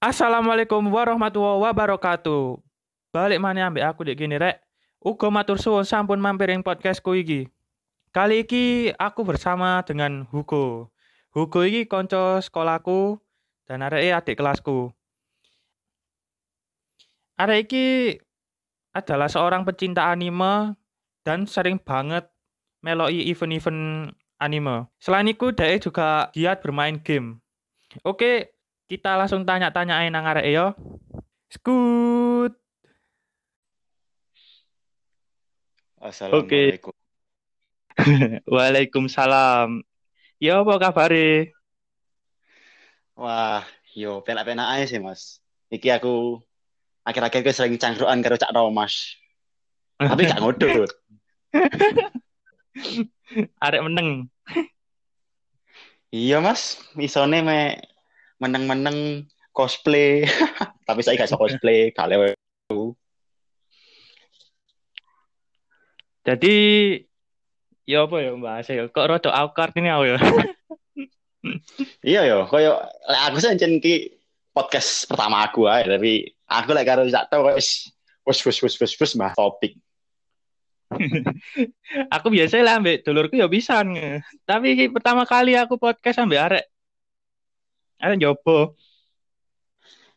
Assalamualaikum warahmatullahi wabarakatuh. Balik mana ambek aku dek gini rek. Uga matur suwun sampun mampir ing podcastku iki. Kali iki aku bersama dengan Hugo. Hugo iki konco sekolahku dan arek adik kelasku. Arek iki adalah seorang pecinta anime dan sering banget meloi event-event anime. Selain itu, dia juga giat bermain game. Oke, kita langsung tanya-tanyain nang arek yo. Skut. Assalamualaikum. Waalaikumsalam. Ya apa kabar Wah, yo penak-penak aja sih, Mas. Iki aku akhir-akhir ke sering cangkruan karo Cak Romas. Tapi gak ngodot. Arek meneng. Iya, Mas. Isone me meneng-meneng cosplay. Tapi saya gak cosplay, lewe. Jadi ya apa ya Mbak ya? Kok rada awkward ini aku ya. Iya yo, koyo lek aku sih ki podcast pertama aku ae, tapi aku lek karo Cak tau wis wis wis wis wis wis mah topik. aku biasa lah ambek dulurku ya bisa Tapi pertama kali aku podcast ambek arek. Arek jopo.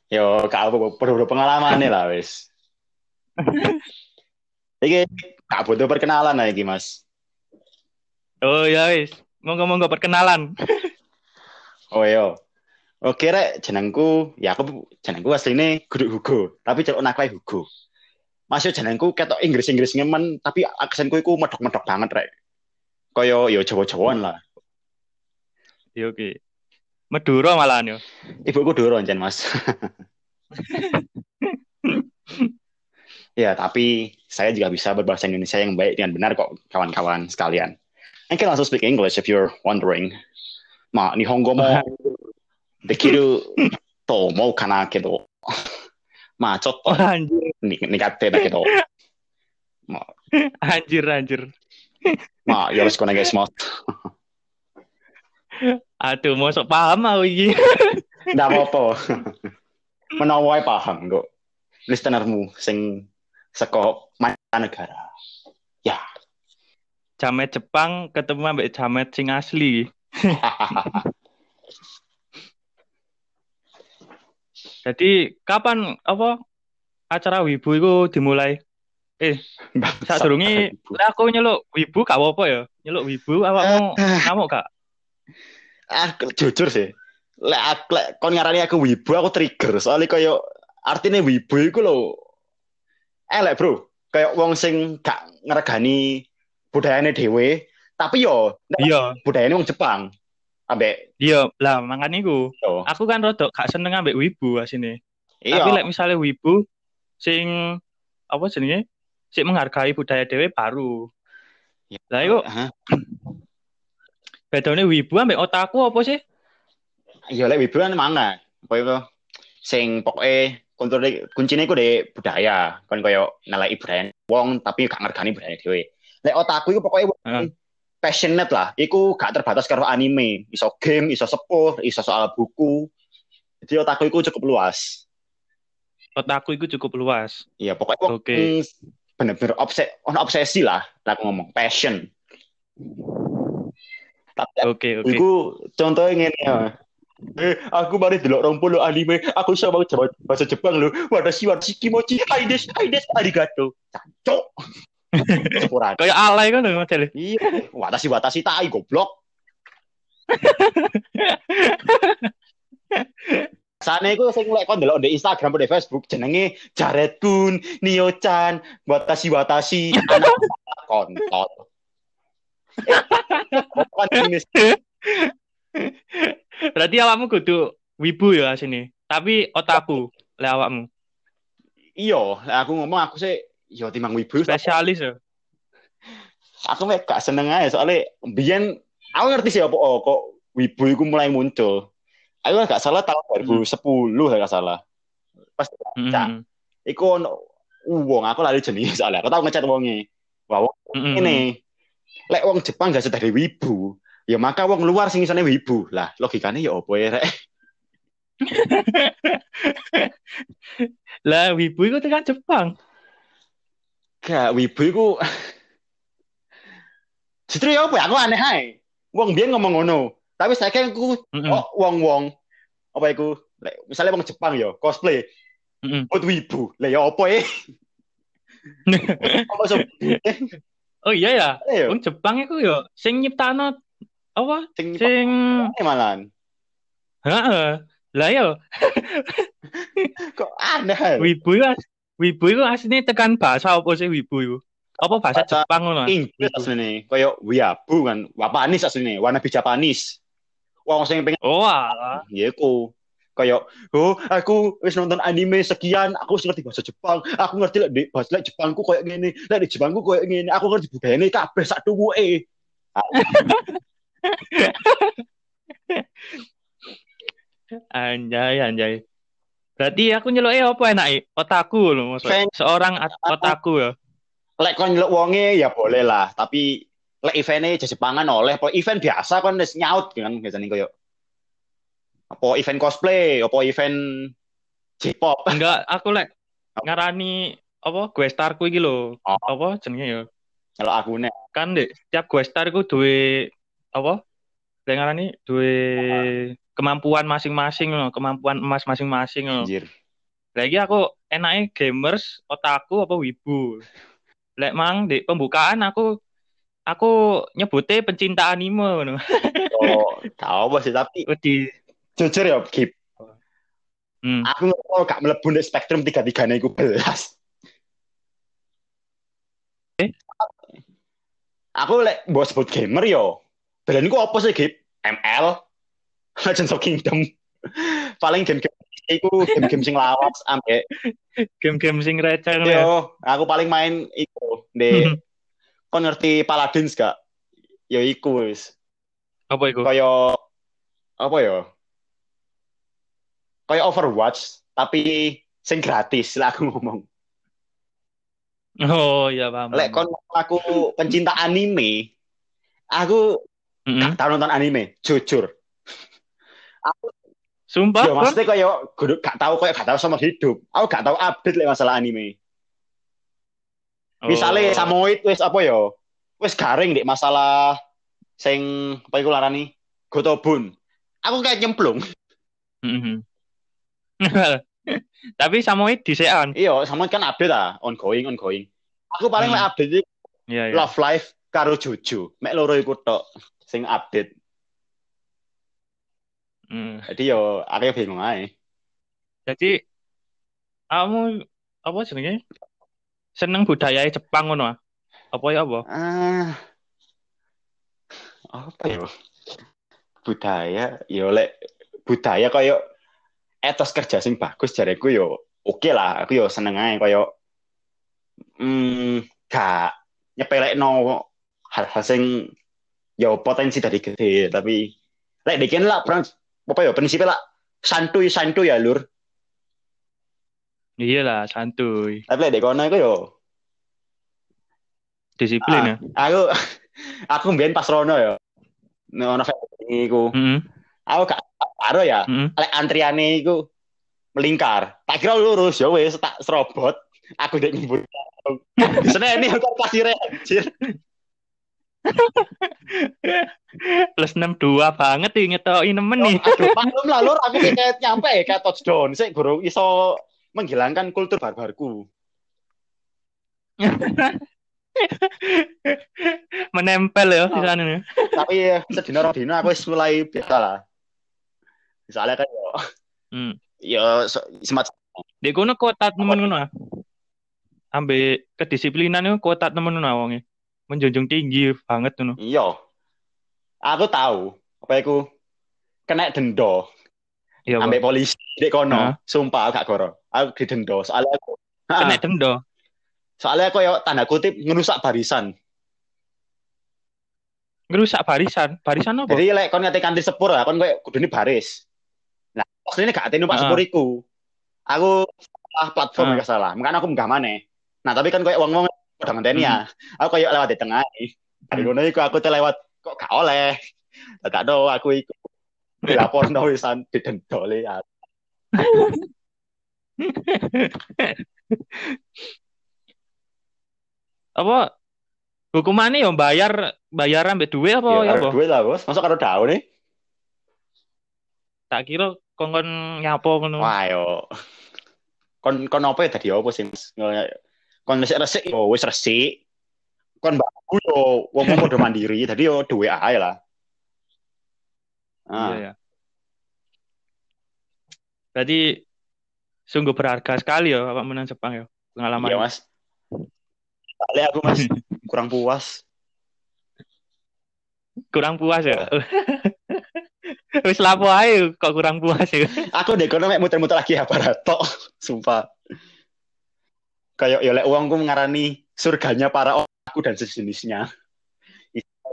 Yo, apa perlu pengalaman nih lah wis. Iki gak butuh perkenalan lagi, Mas. Oh ya wis. Monggo-monggo perkenalan. Oh yo. Oke rek, jenengku ya aku jenengku asline Guru Hugo, tapi celuk nak Hugo. Masih jenengku ketok Inggris-Inggris ngemen, tapi aksenku iku medok-medok banget rek. Koyo yo Jawa-Jawaan lah. Yo oke. Meduro malahan yo. Ibuku Doro encen, Mas. ya, tapi saya juga bisa berbahasa Indonesia yang baik dan benar kok, kawan-kawan sekalian. I can also speak English if you're wondering. Ma, Nihongo mo dekiru to omou kana kedo. Ma, chotto oh, nikatte da kedo. Ma, anjir anjir. Ma, yoroshiku onegai. Aduh, mau sok paham mau iki. Ndak apa-apa. Menawa paham kok. Listenermu sing seko mancanegara. Ya. Jamet Jepang ketemu ambek jamet sing asli. Jadi kapan apa acara Wibu itu dimulai? Eh, saat durungi aku nyeluk Wibu gak apa-apa ya? Nyeluk Wibu awakmu eh, eh. ngamuk gak? Aku jujur sih. Lek aku lek kon ngarani aku wibu aku trigger soalnya koyo artinya wibu iku lho elek bro kayak wong sing gak ngeregani budayane dhewe tapi yo Iya, budayane wong Jepang ambek iya lah makanya iku. yo Aku kan rodok gak seneng ambek wibu asine. iya Tapi lek misalnya wibu sing apa jenenge? Sing menghargai budaya dhewe baru. Iya. Lah iku Hah? bedane wibu ambek otaku apa sih? iya lek wibu kan mana koyo sing pokoke kontrol kuncine iku de budaya kon koyo nilai budaya wong tapi gak ngergani budaya dhewe lek otakku iku pokoke Heeh. passionate lah iku gak terbatas karo anime iso game iso sepuh iso soal buku jadi otakku iku cukup luas Otaku iku cukup luas. iya pokoknya wong Oke. mm, bener-bener obses obsesi lah aku ngomong passion Oke, oke. iku contohnya ngene ya Eh, aku mari delok 20 anime, aku iso mau jawab bahasa Jepang lho. Watashi watashi kimochi, hai des, hai des, arigato. Cancok. Sepura. Kayak alay kan lho model. Iya, watashi watashi tai goblok. Sane iku sing lek kon delok di Instagram atau di Facebook jenenge Jared Kun, Nio-chan, watashi watashi, anak kontol. Eh, Kan ini Berarti awakmu kudu wibu ya sini. Tapi otaku lek awakmu. Iya, aku ngomong aku sih yo timbang wibu. Spesialis ya. aku mek gak seneng aja soalnya biyen aku ngerti sih apa oh, kok wibu iku mulai muncul. Aku gak salah tahun 2010 lah gak salah. Pas Mm-mm. iku ono wong aku lali jenenge soalnya. Aku tau ngechat wonge. Wah wong Mm-mm. ini lek wong Jepang gak dari wibu ya maka wong luar sing isane wibu lah logikanya ya apa ya rek Lah wibu iku tekan Jepang. Gak wibu iku Justru ya apa ya aku aneh ae. Wong biyen ngomong ngono. Tapi saya kan aku Mm-mm. oh wong-wong apa iku misalnya wong Jepang ya cosplay Mm-mm. buat wibu. Lah ya? Apa so eh Oh iya ya. ya Wong Jepang iku yo sing nyiptano apa? sing Sing malan. heeh. Lah yo Kok aneh wibu as- wibu iku asline tekan bahasa apa sih wibu iku? Apa bahasa Bahasa Jepang ngono? Inggris asline kaya wiabu kan Japanese asline wannabe Japanese. Wong sing pengen Oh ya iku kayak oh aku wis nonton anime sekian aku wis ngerti bahasa Jepang aku ngerti lek di bahasa lek Jepangku koyo ngene lek di Jepangku koyo ngene aku ngerti budayane kabeh sak tuwuke Anjay anjay. Berarti aku nyeluk apa enak Otaku loh maksudnya. Seorang otaku ya. lek kon nyeluk wonge ya boleh lah tapi lek eventnya Jepangan oleh event biasa kan wis nyaut kan biasanya koyo apa event cosplay apa event J-pop Enggak, aku lek ngarani apa gue starku iki lho. Oh. Apa jenenge ya? kalau aku nek Kan dek setiap gue star iku duwe apa? Lek ngarani duwe kemampuan masing-masing loh, kemampuan emas masing-masing loh. anjir Lagi aku enaknya gamers, otaku apa wibu. Lek mang di pembukaan aku aku nyebutnya pencinta anime ngono. oh apa sih tapi Wedi. Jujur ya Gip Hmm. aku ngerti gak mlebu di spektrum tiga tiganya iku belas Eh? aku lek mbok sebut gamer yo belan iku apa sih Gip ML Legends of Kingdom. Paling game-game iku game-game sing lawas ambek Game-game sing receh ya. yo aku paling main iku di kon ngerti Paladins gak? Yo iku wis. Apa iku? kaya apa ya kaya Overwatch tapi sing gratis lah aku ngomong Oh iya paham. lek kon aku pencinta anime aku Mm-mm. gak tau nonton anime jujur Sumpah, yo Kon? maksudnya kaya kudu gak tau kaya gak tau sama hidup aku gak tau update lek masalah anime misalnya Oh. Samoid wis apa yo wis garing dek masalah sing apa iku larani Gotobun aku kayak nyemplung Mhm. Tapi Samoid disean. iya Samoid kan update ah ongoing ongoing aku paling Hmm. update iki Iya, iya. Love Life karo Jojo. Mek loro iku tok sing update. Hmm. Jadi yo aku bingung ae. Jadi kamu apa jenenge? Seneng budaya Jepang ngono ah? Apa ya apa? Ah. Apa yo? Budaya yo lek budaya koyo etos kerja sing bagus jareku yo oke lah, aku yo seneng ae koyo hmm gak nyepelekno hal-hal sing yo potensi dari gede tapi lek dikin lah perang apa yo prinsipnya lah santuy santuy ya lur Iya lah, santuy. tapi lek kono iku yo Disiplin ya. aku aku mbien pas rono ngono family iku Mhm. Aku gak karo ya. Mhm. lek antriane iku melingkar. Tak kira lurus ya wis tak serobot. Aku dek nyebut. Seneni aku kasih anjir Plus 62 banget nih ngetoki nemen nih. aduh maklum lah lur. Aku kayak nyampe kayak touchdown. Sih guru iso menghilangkan kultur barbarku. Menempel ya di sana tapi sedina rong dina aku wis mulai biasa lah misalnya kan yo Hmm. yo so- semat Di kono kota temen ngono ah. Ambe kedisiplinan itu kota temen ngono ah wonge. Menjunjung tinggi banget ngono. iya aku tahu apa iku kena denda Iya, ambek polisi di kono Hah? sumpah aku gak goro aku didenda soalnya aku Kena denda. soalnya aku yo tanda kutip ngerusak barisan Ngerusak barisan. Barisan apa? jadi lek kon ngate kantin sepur lah kon koyo kudune baris aslinya gak ate numpak Heeh. sepur iku aku salah platform Heeh. gak salah makanya aku munggah maneh nah tapi kan koyo wong-wong udah ngenteni ya aku koyo lewat di tengah dari Hmm. kono iku aku lewat kok gak oleh gak do aku iku dilapor no wisan didenda le ya apa hukumannya ya bayar bayar ambek duit apa Ya ya apa? duit lah, Bos. Masuk karo daun nih. Tak kira kongkon nyapo ngono. Wah, yo. Kon kon apa ya tadi apa sih? Kon resik-resik yo wis resik. Kon baku yo wong wong udah mandiri, tadi yo duwe ae lah. Iya Ah, ya. Berarti sungguh berharga sekali ya Pak menang Jepang ya pengalaman. iya, Mas. Balik aku, Mas. Kurang puas. Kurang puas ya. Wis lapo ae kok kurang puas ya. Aku deh kono muter-muter lagi ya tok. Sumpah. Kayak yo lek uangku ngarani surganya para aku dan sejenisnya.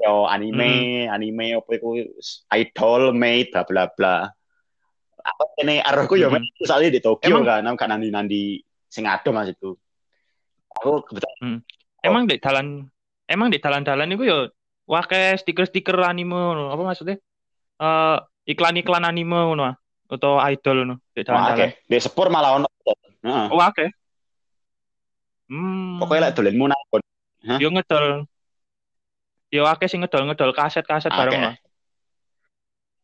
Yo anime, anime apa iku idol, mate, bla bla bla. Apa ini arahku yo Hmm. mek soalnya di Tokyo Emang- kan, aku kan nandi-nandi sing ado Mas itu. Aku kebetulan Emang di dalan emang di dalan-dalan itu ya wake stiker-stiker anime. Apa maksudnya? Eh iklan-iklan anime ngono ah. atau idol ngono Wah, oke. Di sepur malah ono. Heeh. Oh, wake. Hmm. Pokoknya lek dolenmu nang kon. yo ngedol. Yo wake sing ngedol-ngedol kaset-kaset bareng Oke. lah.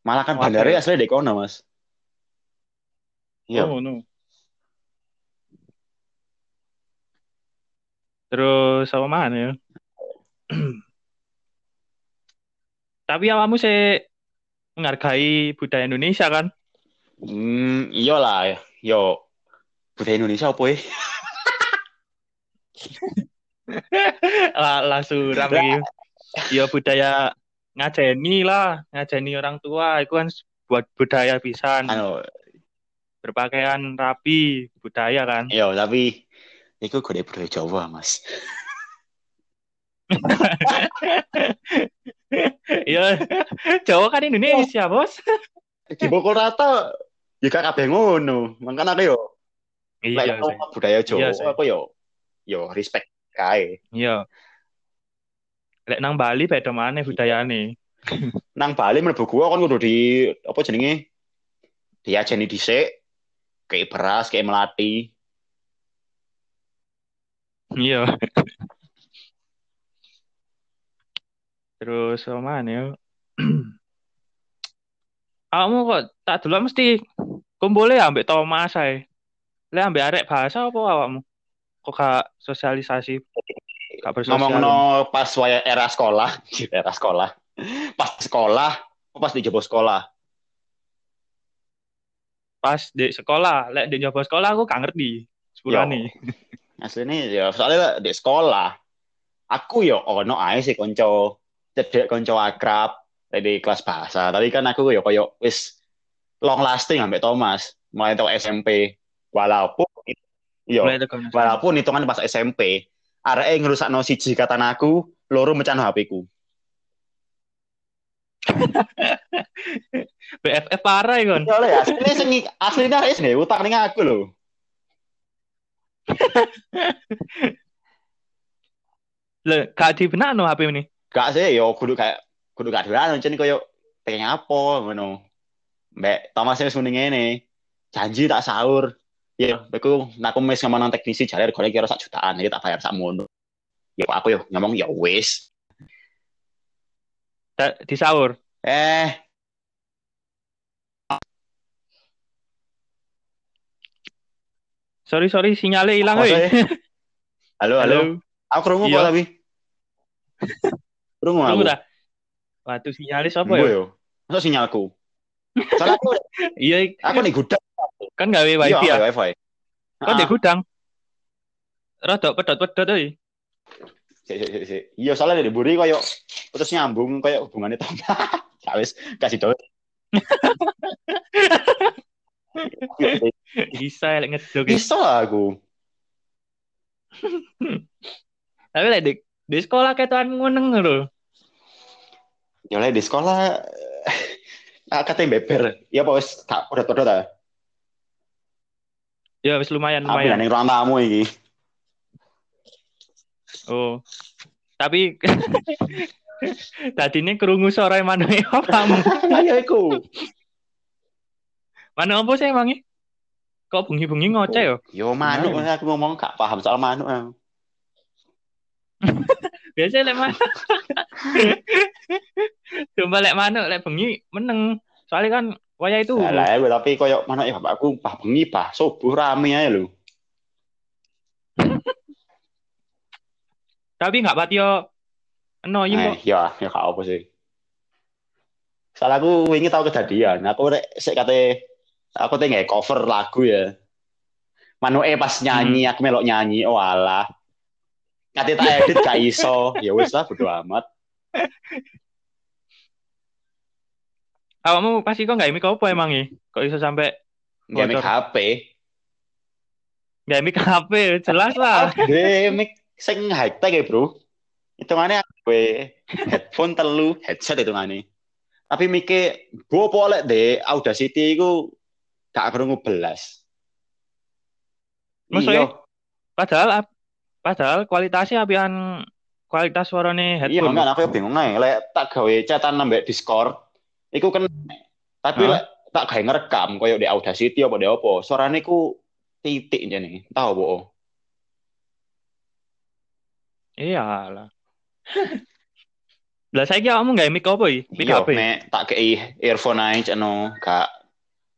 Malah kan Wah, bandara oke. asli di kono, Mas. Iya. Oh, no. Terus apa mana ya? Tapi awakmu sih menghargai budaya Indonesia kan? Hmm, iya lah. Yo, budaya Indonesia apa ya? lah, lah suram iki. Ya budaya ngajeni lah, ngajeni orang tua itu kan buat budaya pisan. Anu, Berpakaian rapi, budaya kan. iya, tapi itu gue budaya Jawa, Mas. Ya, Jawa kan Indonesia, Bos. Di pokok rata, ya kabeh ngono. Makanya aku yo, Iya, ngomong budaya Jawa, Iya, aku yo, yo respect kae. Iya. Lek nang Bali beda maneh budayane. Nang Bali mlebu gua kan kudu di apa jenenge? Diajeni dhisik, kayak beras, kayak melati. Iya. Terus mana ya? Kamu kok tak dulu mesti kumpulnya ambek Thomas ae. Lek ambek arek bahasa apa awakmu? Kok gak sosialisasi? Gak bersosial. Ngomong no pas waya era sekolah, era sekolah. Pas sekolah, pas di jebol sekolah. Pas di sekolah, lek di nyoba sekolah aku gak ngerti. Sepurane. Aslinya ya soalnya di sekolah aku yo ono ae sih konco cedek konco akrab di kelas bahasa. Tapi kan aku yo koyo wis long lasting ambek Thomas mulai tau SMP. Walaupun yo tekan. walaupun hitungan pas SMP areke ngerusakno siji katan aku, loro mecano HP-ku. BFF parah ya, kon. Ya asline sing asline utang ning aku lho. Lek gak dibenakno HP ini. Gak sih yo kudu kayak kudu gak dolan jen koyo pengen apa ngono. Mbak Thomas wis muni ngene. Janji tak sahur. Ya, aku aku mes ngomong nang teknisi jare regane kira sak jutaan, jadi tak bayar sak mono. Ya aku yo ngomong ya wis. Di sahur. Eh, Sorry sorry sinyalnya hilang weh. sih? Halo, halo. Aku krungu Iya. kok tapi. Krungu aku. Waduh sinyalnya siapa Gue ya? yo. Masa sinyalku? Soalnya aku Iya, aku nih gudang. kan gawe Iya, wifi ya. wifi. Kan di Ah, gudang. Rodok pedot-pedot euy. sik, sik, sik, sik. Iya, soalnya di buri koyo terus nyambung koyo hubungannya Tom. Ya wis, kasih tau. Bisa ya lek ngedok. Bisa lah aku. Tapi lek di, di sekolah ketuan nguneng lho. Ya oleh di sekolah ah, katanya beber. Ya apa wis gak pedot-pedot ta. Ya wis lumayan Tapi lumayan. ning ruang tamu iki. Oh. Tapi tadi ini kerungu suara mana apa kamu? Ayo iku. Mana apa sih emangnya? Kok bengi-bengi ngoceh yo? Yo manuk Gimana? aku ngomong gak paham soal manuk. Biasa lek manuk. Coba lek manuk lek bengi meneng. Soalnya kan waya itu. Lah ya tapi koyo manuk ya bapakku bah bengi bah subuh rame aja lho. Tapi nggak pati yo eno iya Eh, ya, ya gak apa sih. Soalnya aku ingin tahu kejadian. Aku rek sik kate aku teh nggak cover lagu ya. Manuke pas nyanyi, aku melok nyanyi. Oh alah. Kate tak edit gak iso. Ya wis lah bodo amat. Awakmu pasti kok nggak mic apa emang ya? Kok bisa sampai Gak mic. HP. nggak mic HP? Jelas lah. Gede mic sing high tech ya, Bro. Hitungannya gue headphone telu, headset hitungannya. Tapi mic-e bopo lek de Audacity iku gak krungu belas. Maksudnya? Padahal padahal kualitasnya apian kualitas suarane Iya, headphone. enggak aku bingung ae. Lek tak gawe chatan nambah Discord, iku kan tapi Hah? lek tak gawe ngerekam koyo di Audacity apa di apa, suarane ku titik jane. Tahu apa? Iya lah. Lah saiki awakmu nggak mic apa ya? Mic Iya, HP. nek tak kei earphone ae ceno gak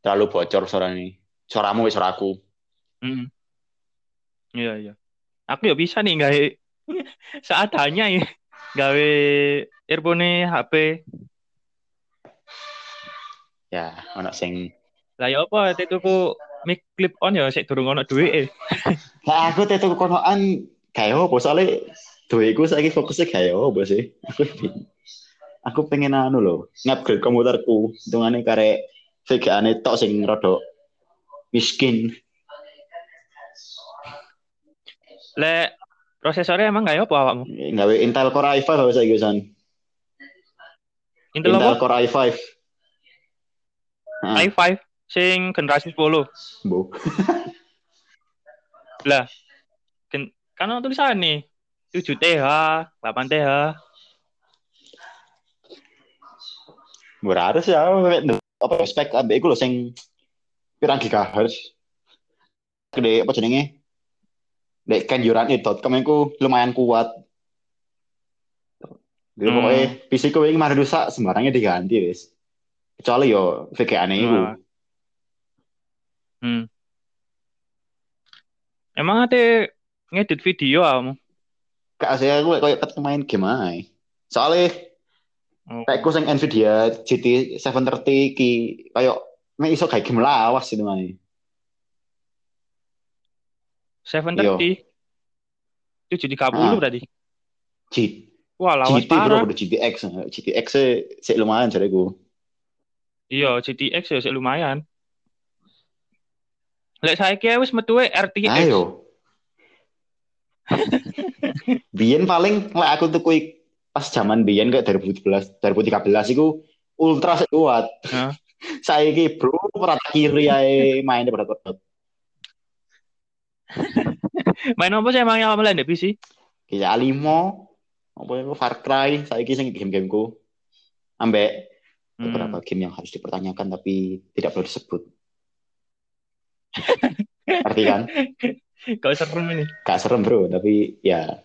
terlalu bocor suarane. Suaramu wis suaraku. Hmm. Iya iya. Aku ya bisa nih gawe seadanya ya. Gawe earphone HP. Ya, ono sing Lah ya apa tuku mic clip on ya sik durung ono duwike. Lah aku tetu konoan kayak apa soalnya duitku saiki fokusnya kayak apa sih? Aku aku pengen anu loh, ngupgrade komputerku. Hitungane karek VGA-ne tok sing rada miskin. Lek prosesornya emang ya apa awakmu? Gawe Intel Core i5 apa saiki San? Intel Intel apa? Core i5. Heeh, i5 sing generasi 10. Bu. Gen- kan tulisan nih 7 TH, 8 TH. Murah harus ya apa spek ambek iku lho sing pirang gigahertz. Gede apa jenenge? Dek kenjuran.com iku lumayan kuat. Jadi Hmm. pokoknya PC ku ini mari rusak sembarangnya diganti wis. Kecuali yo VGA-ne iku. Wah. Hmm. Emang ate ngedit video awakmu? Gak sih aku kayak ketemu main game ae. Soalnya Oh. kayak sing Nvidia GT 730 ki kayak mek iso kayak game lawas itu mana. 730. 730 Ah. berarti. G Wah, lawas GT bro parah. udah GTX. GTX sih lumayan jareku. Iya, GTX ya sih lumayan. Lek saiki ae wis metuwe RTX. Ayo. Biyen paling lek aku tuh kui pas zaman biyen kayak 2017, 2013 iku ultra kuat. Hah? Saiki bro rata kiri ae mainnya berat berat. Main apa sih emangnya lek ndek PC? Kayak Alimo, apa itu Far Cry, saiki sing game-gameku. Ambek Hmm. beberapa game yang harus dipertanyakan tapi tidak perlu disebut. Ngerti kan? Kau serem ini. Gak serem bro, tapi ya.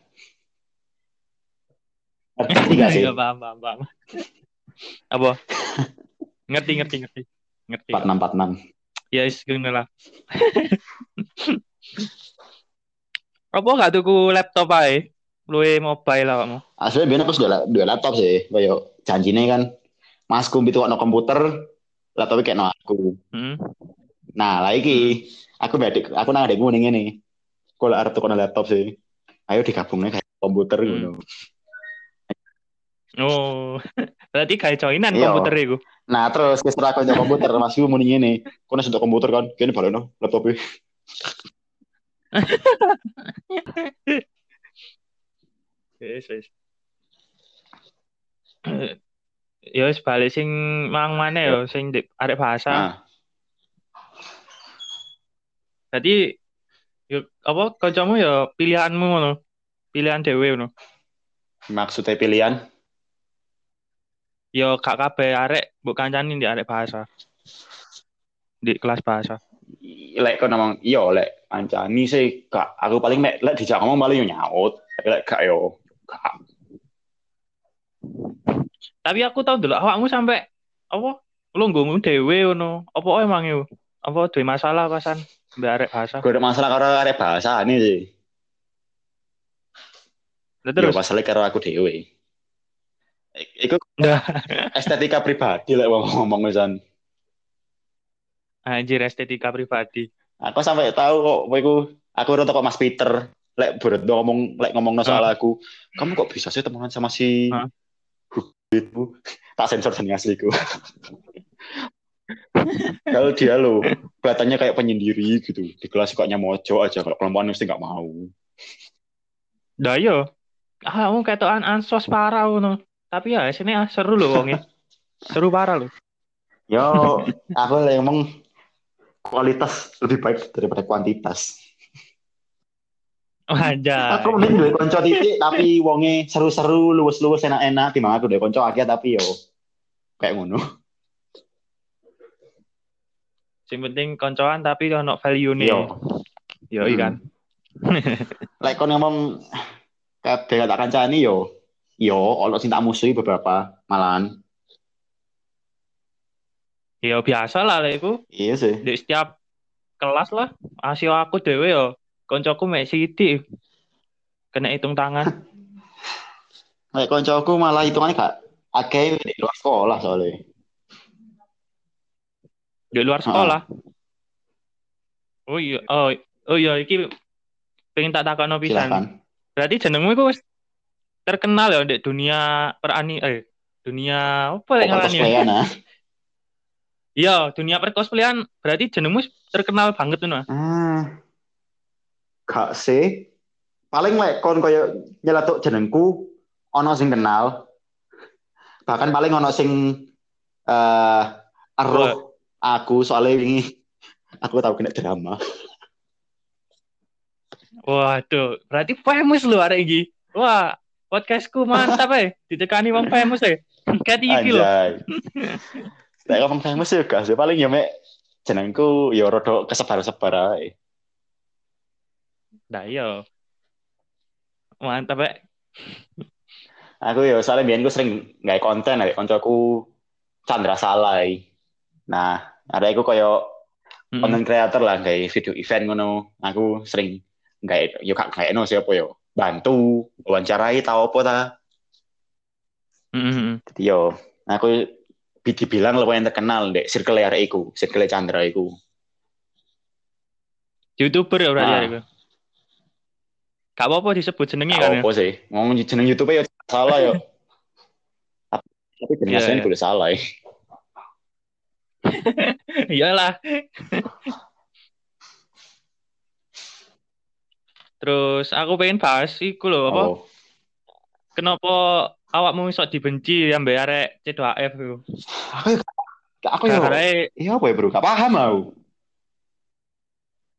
Ngerti gak sih? Iya, paham, paham, paham. Apa? ngerti, ngerti, ngerti. Ngerti. 4646. Ya, ngono lah. Apa gak tuku laptop ae? Luwe mobile awakmu. Aslinya biar aku sudah dua laptop sih, kayak janjinya kan, masku itu no komputer, laptopnya kayak no aku. Hmm. Nah, lagi aku badik, aku nang adekku ning ngene. Kalau arep tuku laptop sih, ayo digabungnya kayak komputer Hmm. gitu. Oh, berarti kayak joinan Iya. komputer iku. Nah, terus setelah aku komputer, masku muni ngene. Kau sudah komputer kan, kene balono laptopnya. Wis, wis. Ya wis sing mang mana ya sing di arek bahasa. Nah, Jadi yo apa kancamu ya pilihanmu ngono. Pilihan dhewe ngono. maksudnya pilihan. Yo gak kabeh arek mbok kancani di arek bahasa. Di kelas bahasa. lek kau ngomong iya lek kancani sih gak aku paling mek lek dijak ngomong malah yo nyaut. Tapi lek gak yo gak. Tapi aku tahu dulu awakmu sampai apa? Lu ngomong dewe ngono. Apa emang yo? Apa duwe masalah pasan mbak arek bahasa? Gue ada masalah karo arek bahasa ini sih. Lah Terus masalah karo aku dewe. I- Iku estetika pribadi lek wong ngomong misan. anjir estetika pribadi. Aku sampai tahu kok iku aku ora kok Mas Peter lek berat ngomong lek ngomong soal aku. Kamu kok bisa sih temenan sama si Hah? itu tak sensor seni asliku. Kalau dia lo kelihatannya kayak penyendiri gitu di kelas sukanya mojo aja kalau kelompokan mesti nggak mau. Dah yo. Ah, kamu ketokan ansos parah ngono. Tapi ya sini ah, seru loh wongnya. Seru parah loh. Yo, aku lek ngomong kualitas lebih baik daripada kuantitas. Wajah. Aku mending duwe konco titik tapi wonge seru-seru, luwes-luwes enak-enak timbang aku duwe konco akeh tapi yo kayak ngono. Sing penting koncoan tapi ono value nih. Yo. Yo Hmm. kan. Lek kon ngomong kabeh tak kancani yo yo ono sing tak musuhi beberapa malahan. Yo biasa lah iku. Iya sih. Di setiap kelas lah. Asio aku dewe yo. Koncoku mek sithik. Kena hitung tangan. Lek koncoku malah hitungannya gak akeh di luar sekolah soalnya. Di luar sekolah. Oh iya. Oh, oh iya iki pengen tak takokno pisan. Berarti jenengmu iku wis terkenal ya di dunia perani eh dunia apa lek Pokok ngarani ya? Iya, dunia percosplayan berarti jenengmu terkenal banget tuh. Nah. Ah. Gak sih. Paling lek kon koyo nyeletuk jenengku ono sing kenal. Bahkan paling ono sing eh eruh aku soalnya ini aku tahu kena drama. Waduh, berarti famous lu arek iki. Wah, podcastku mantap eh. Ditekani wong famous eh. Kayak iki lho. Lek ngomong famous ya gak sih paling ya mek jenengku ya rada kesebar-sebar ae. Nah iya. Mantap eh. Aku ya soalnya biyen ku sering gawe konten ada koncoku Chandra Salai. Nah, ada aku koyo Mm-mm. content creator lah kayak video event ngono. Aku sering gawe yo kak gawe no siapa yo. Bantu wawancarai tau apa ta. Jadi yo aku dibilang lumayan terkenal dek circle arek iku, circle Chandra iku. YouTuber ya berarti Ah. iku. Gak apa-apa disebut jenenge kan. ya? apa sih. Ngomong jeneng YouTube ya salah yo. Tapi jeneng Iya, aslinya iya. boleh salah ya. Iyalah. Terus aku pengen bahas iku lho apa? Oh. Kenapa awakmu iso dibenci ambek arek C2AF iku? Aku yo aku yo iya apa ya bro? Gak paham aku.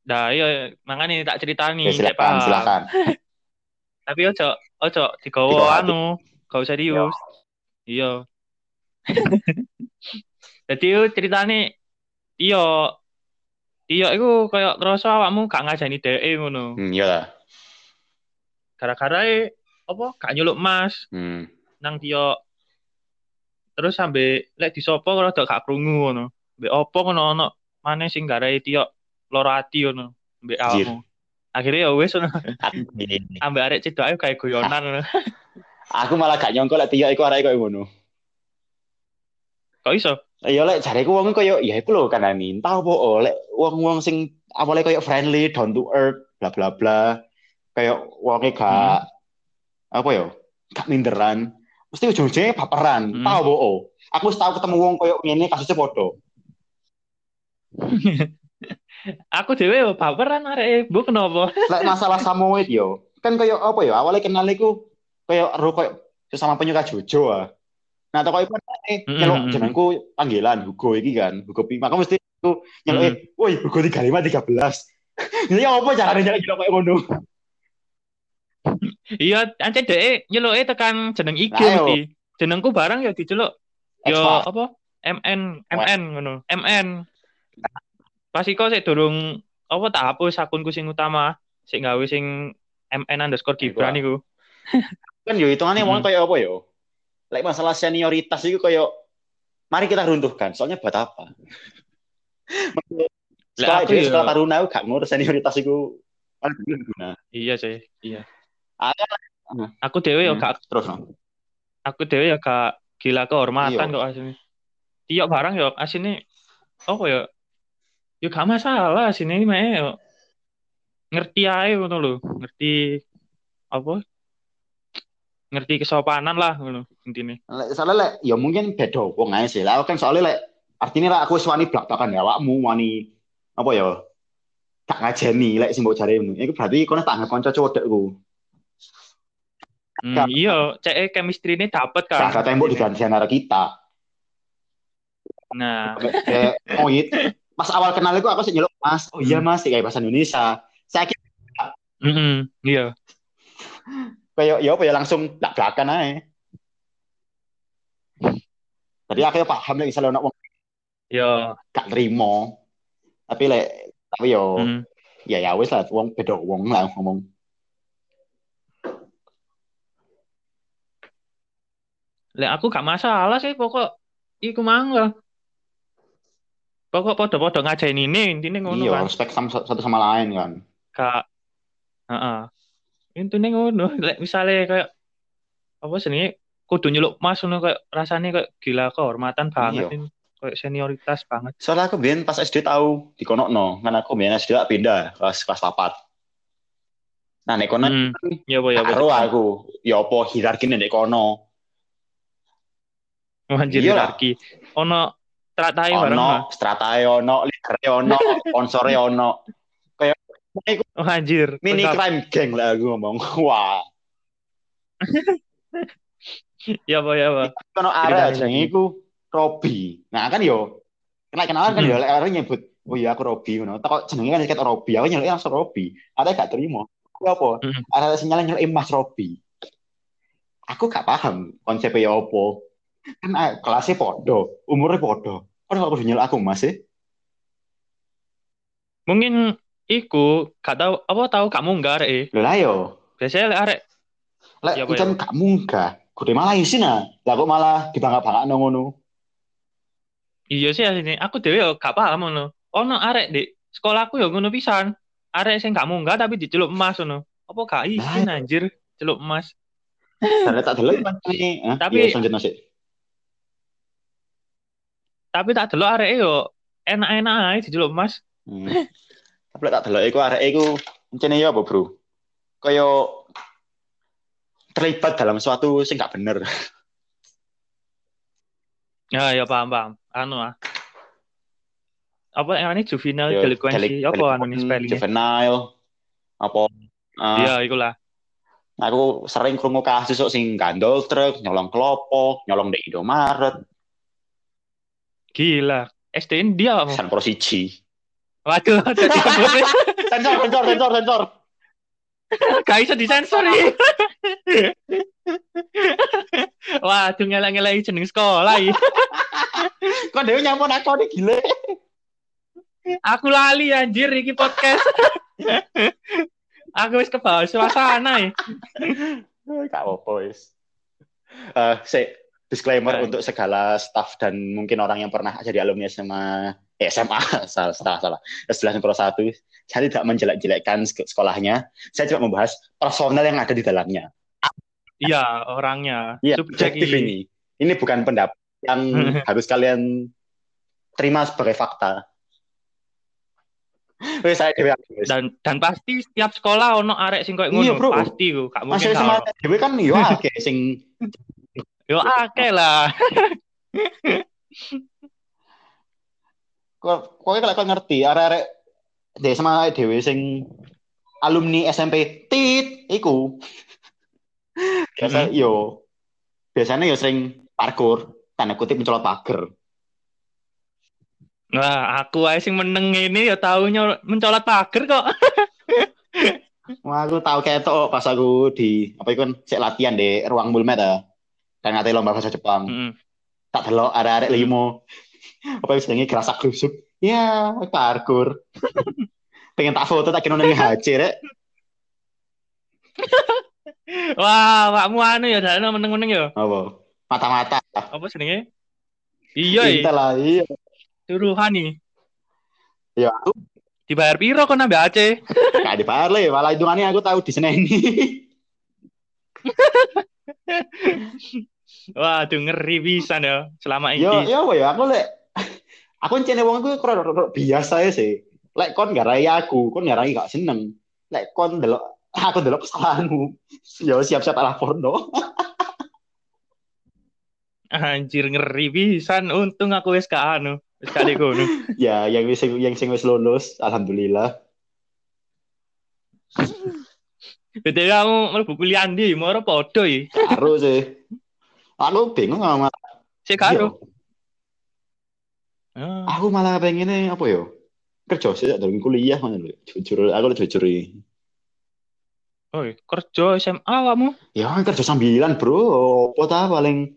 Nah, iya makanya tak ceritani Ya silakan, silakan. Tapi ojo ojo Digawa anu, gak usah serius. Iya. Jadi yo ceritane iya iya iku kayak ngerasa awakmu gak ngajani dhek ngono. Hmm, iya lah. Gara-gara e, apa gak nyeluk Mas Hmm. Nang dia terus sampe lek disopo rada gak krungu ngono. Mbek opo ngono ono maneh sing garai dia loro ati ngono mbek awakmu. Akhirnya ya ngono. Aku, ini. ambek arek cedok ae kayak guyonan aku malah gak nyongko lek tiyo iku arek koyo ngono. Kok iso? Ya lek jareku wong koyo ya iku lho kan minta apa oh lek wong-wong sing awalnya koyo friendly, down to earth, bla bla bla. Kayak wonge gak apa ya? Gak minderan. Mesti ujung-ujungnya baperan. Hmm. Tahu po oh. Aku tau ketemu wong koyo ngene kasusnya podo. Aku dhewe yo baperan arek bu kenapa? Lek masalah Samoyed yo, kan koyo apa ya? Awalnya kenal iku koyo ro koyo sesama penyuka Jojo ah. Nah, toko iku eh nyeluk mm, mm. jenengku panggilan Hugo iki kan, Hugo Pi. Maka mesti aku nyeluk eh, woi Hugo 35 13. Ya apa carane nyeluk nyeluk koyo ngono? Iya, ancen dhek nyeluke tekan jeneng IG yo. mesti. Jenengku barang ya diceluk yo apa? MN MN ngono. MN. Pas iku sik durung apa tak hapus akunku sing utama, sing gawe sing MN underscore Gibran iku. Kan yo hitungannya Hmm. wong kayak apa yo? Lek masalah senioritas itu kayak mari kita runtuhkan. Soalnya buat apa? Sekolah aku sekolah taruna gak ngurus senioritas itu. Paling guna. Iya sih, iya. Aku dewe yo Hmm. gak terus no. aku dewe ya gak gila kehormatan Iya. kok asini. Tiap barang yo asini apa ya? Yo gak masalah asini meh yo. Ngerti ae ngono lho, ngerti apa? Ngerti kesopanan lah ngono intine. Lek soalnya lek ya mungkin beda wong ae sih. Lah kan soalnya lek artinya lek aku wani blak-blakan ya awakmu wani apa ya? Gak ngajeni lek sing mbok jare. Iku berarti kono tak anggap kanca codekku. Hmm, iya, cek chemistry ini dapet Gak kan. ada tembok di antara kita. Nah, Kayak oh iya. Pas awal kenal itu aku sih nyeluk Mas. Oh iya Mas, kayak bahasa Indonesia. Saya kira mm iya. kayak ya apa ya langsung blak-blakan ae. Jadi akhirnya paham lek misalnya wong Yo, gak terima. Tapi lek tapi yo mm. ya ya wis lah wong beda wong lah ngomong. Lek aku gak masalah sih pokok iku mang lah. Pokok podo-podo ngajeni ini intine ngono Iya, kan. respect sama satu sama lain kan. Kak. Heeh. Intine ngono. Lek misale kayak apa seni kudu nyeluk Mas ngono kayak rasane kayak gila kehormatan banget Iya. Kayak senioritas banget. Soalnya aku biyen pas SD tahu di kono no, kan aku biyen SD pindah kelas kelas 4. Nah, nek kono Hmm. Ya apa ya apa. karo aku, ya apa hierarkine nek kono. Anjir Iya hierarki. Ono bareng lah. Ono, stratae ono, lidere ono, sponsore ono. Kayak Oh anjir. mini lengkap. crime gang lah aku ngomong. Wah, Ya apa ya apa. area lagi. jenenge iku Robi. Nah, kan yo kena kenalan kan Hmm. yo lek arek nyebut, "Oh iya aku Robi." ngono. Tak jenenge kan ket Robi, aku nyeluk langsung Robi. Ada gak terima. Aku apa? Hmm. Ada sinyal nyeluk Mas Robi. Aku gak paham konsepnya ya apa. Kan ah, kelasnya podo, umurnya podo. Kok gak kudu nyeluk aku Mas sih? Mungkin iku gak tahu apa tahu kamu enggak arek e. Lho lah yo. Biasanya lek arek Lek Ya, kan gak munggah. Kudu malah isin ah. Lah kok malah dibangga-bangga ngono. iya sih asline aku dhewe yo gak paham ngono. Ono arek di sekolahku yo ngono pisan. Arek sing gak munggah tapi diceluk emas ngono. Apa gak izin anjir celuk emas. Karena tak delok. Hah? Tapi- Iya. Tapi tak delok arek yo enak-enak ae diceluk emas. Hmm. Tapi tak delok iku arek iku encene ya apa, Bro? Kaya terlibat dalam suatu sing gak bener. Ya ya paham paham. Anu ah. Apa yang ini juvenile Ya, delinquency? Apa anu nih spellingnya? Juvenile apa eh, Iya, ikulah. aku sering krungu kasus kok sing gandol truk, nyolong kelopo, nyolong di Indomaret, Gila. SDN dia apa? San Pro siji. Waduh. Sensor, sensor, sensor, sensor. Gak bisa disensor ya. Waduh, ngelak-ngelak jeneng sekolah ya. Kok dhewe nyampun aku nih gile. Aku lali anjir iki podcast. Aku wis kebawa suasana ya. Gak apa-apa wis. Eh, disclaimer untuk segala staff dan mungkin orang yang pernah jadi alumni SMA eh, SMA salah salah salah S11 Pro 1 saya tidak menjelek-jelekkan sek- sekolahnya saya cuma membahas personel yang ada di dalamnya Iya, orangnya. Iya, Subjek subjektif ini. ini. Bukan pendapat yang harus kalian terima sebagai fakta. Saya. Dan dan pasti setiap sekolah ono arek sing koyo Iya, ngono, bro. pasti ku. Gak mungkin Masih sama dewe kan yo akeh sing Yo akeh lah. kok kowe kalau kau ngerti arek-arek de sama dewe sing alumni SMP tit iku. Biasa yo biasanya yo sering parkur tanda kutip mencolot pagar. Nah, aku ae sing meneng ini ya taunya mencolot pagar kok. Wah, aku tahu kayak itu pas aku di apa itu kan latihan di ruang mulmet ya. Kan ngate lomba bahasa Jepang. Heeh. Tak delok ada arek limo. Apa itu jenenge gerasak grusuk. Ya, parkur. pengen tak foto tak kira ning HC rek. Wah, awakmu anu ya dalem meneng-meneng ya. Apa? Mata-mata. Apa jenenge? Iya, iya. Lah, iya. Suruhan nih. Ya aku Dibayar piro kon nambah Aceh? gak dibayar le, malah hitungannya aku tahu di sini. Waduh, ngeri pisan ya selama Yo, ini. yo apa ya aku lek aku cene wong ku kok biasa ya sih. Lek kon gak rai aku, kon gak rai gak seneng. Lek kon delok aku delok kesalahanmu. Yo siap-siap tak laporno. Anjir ngeri pisan. Untung aku wis gak anu, wis gak ngono. ya, yang wis yang sing wis lulus, alhamdulillah. Dadi kamu mlebu kuliah ndi? Moro padha ya. Karo sih. Aku bingung sama Sik karo. Iya. Ah, Aku malah pengennya apa yo? Kerja sih dari kuliah mana lho. Jujur, aku lu jujur iki. Oi, kerja SMA awakmu? Ya kan kerja sambilan bro. Apa ta paling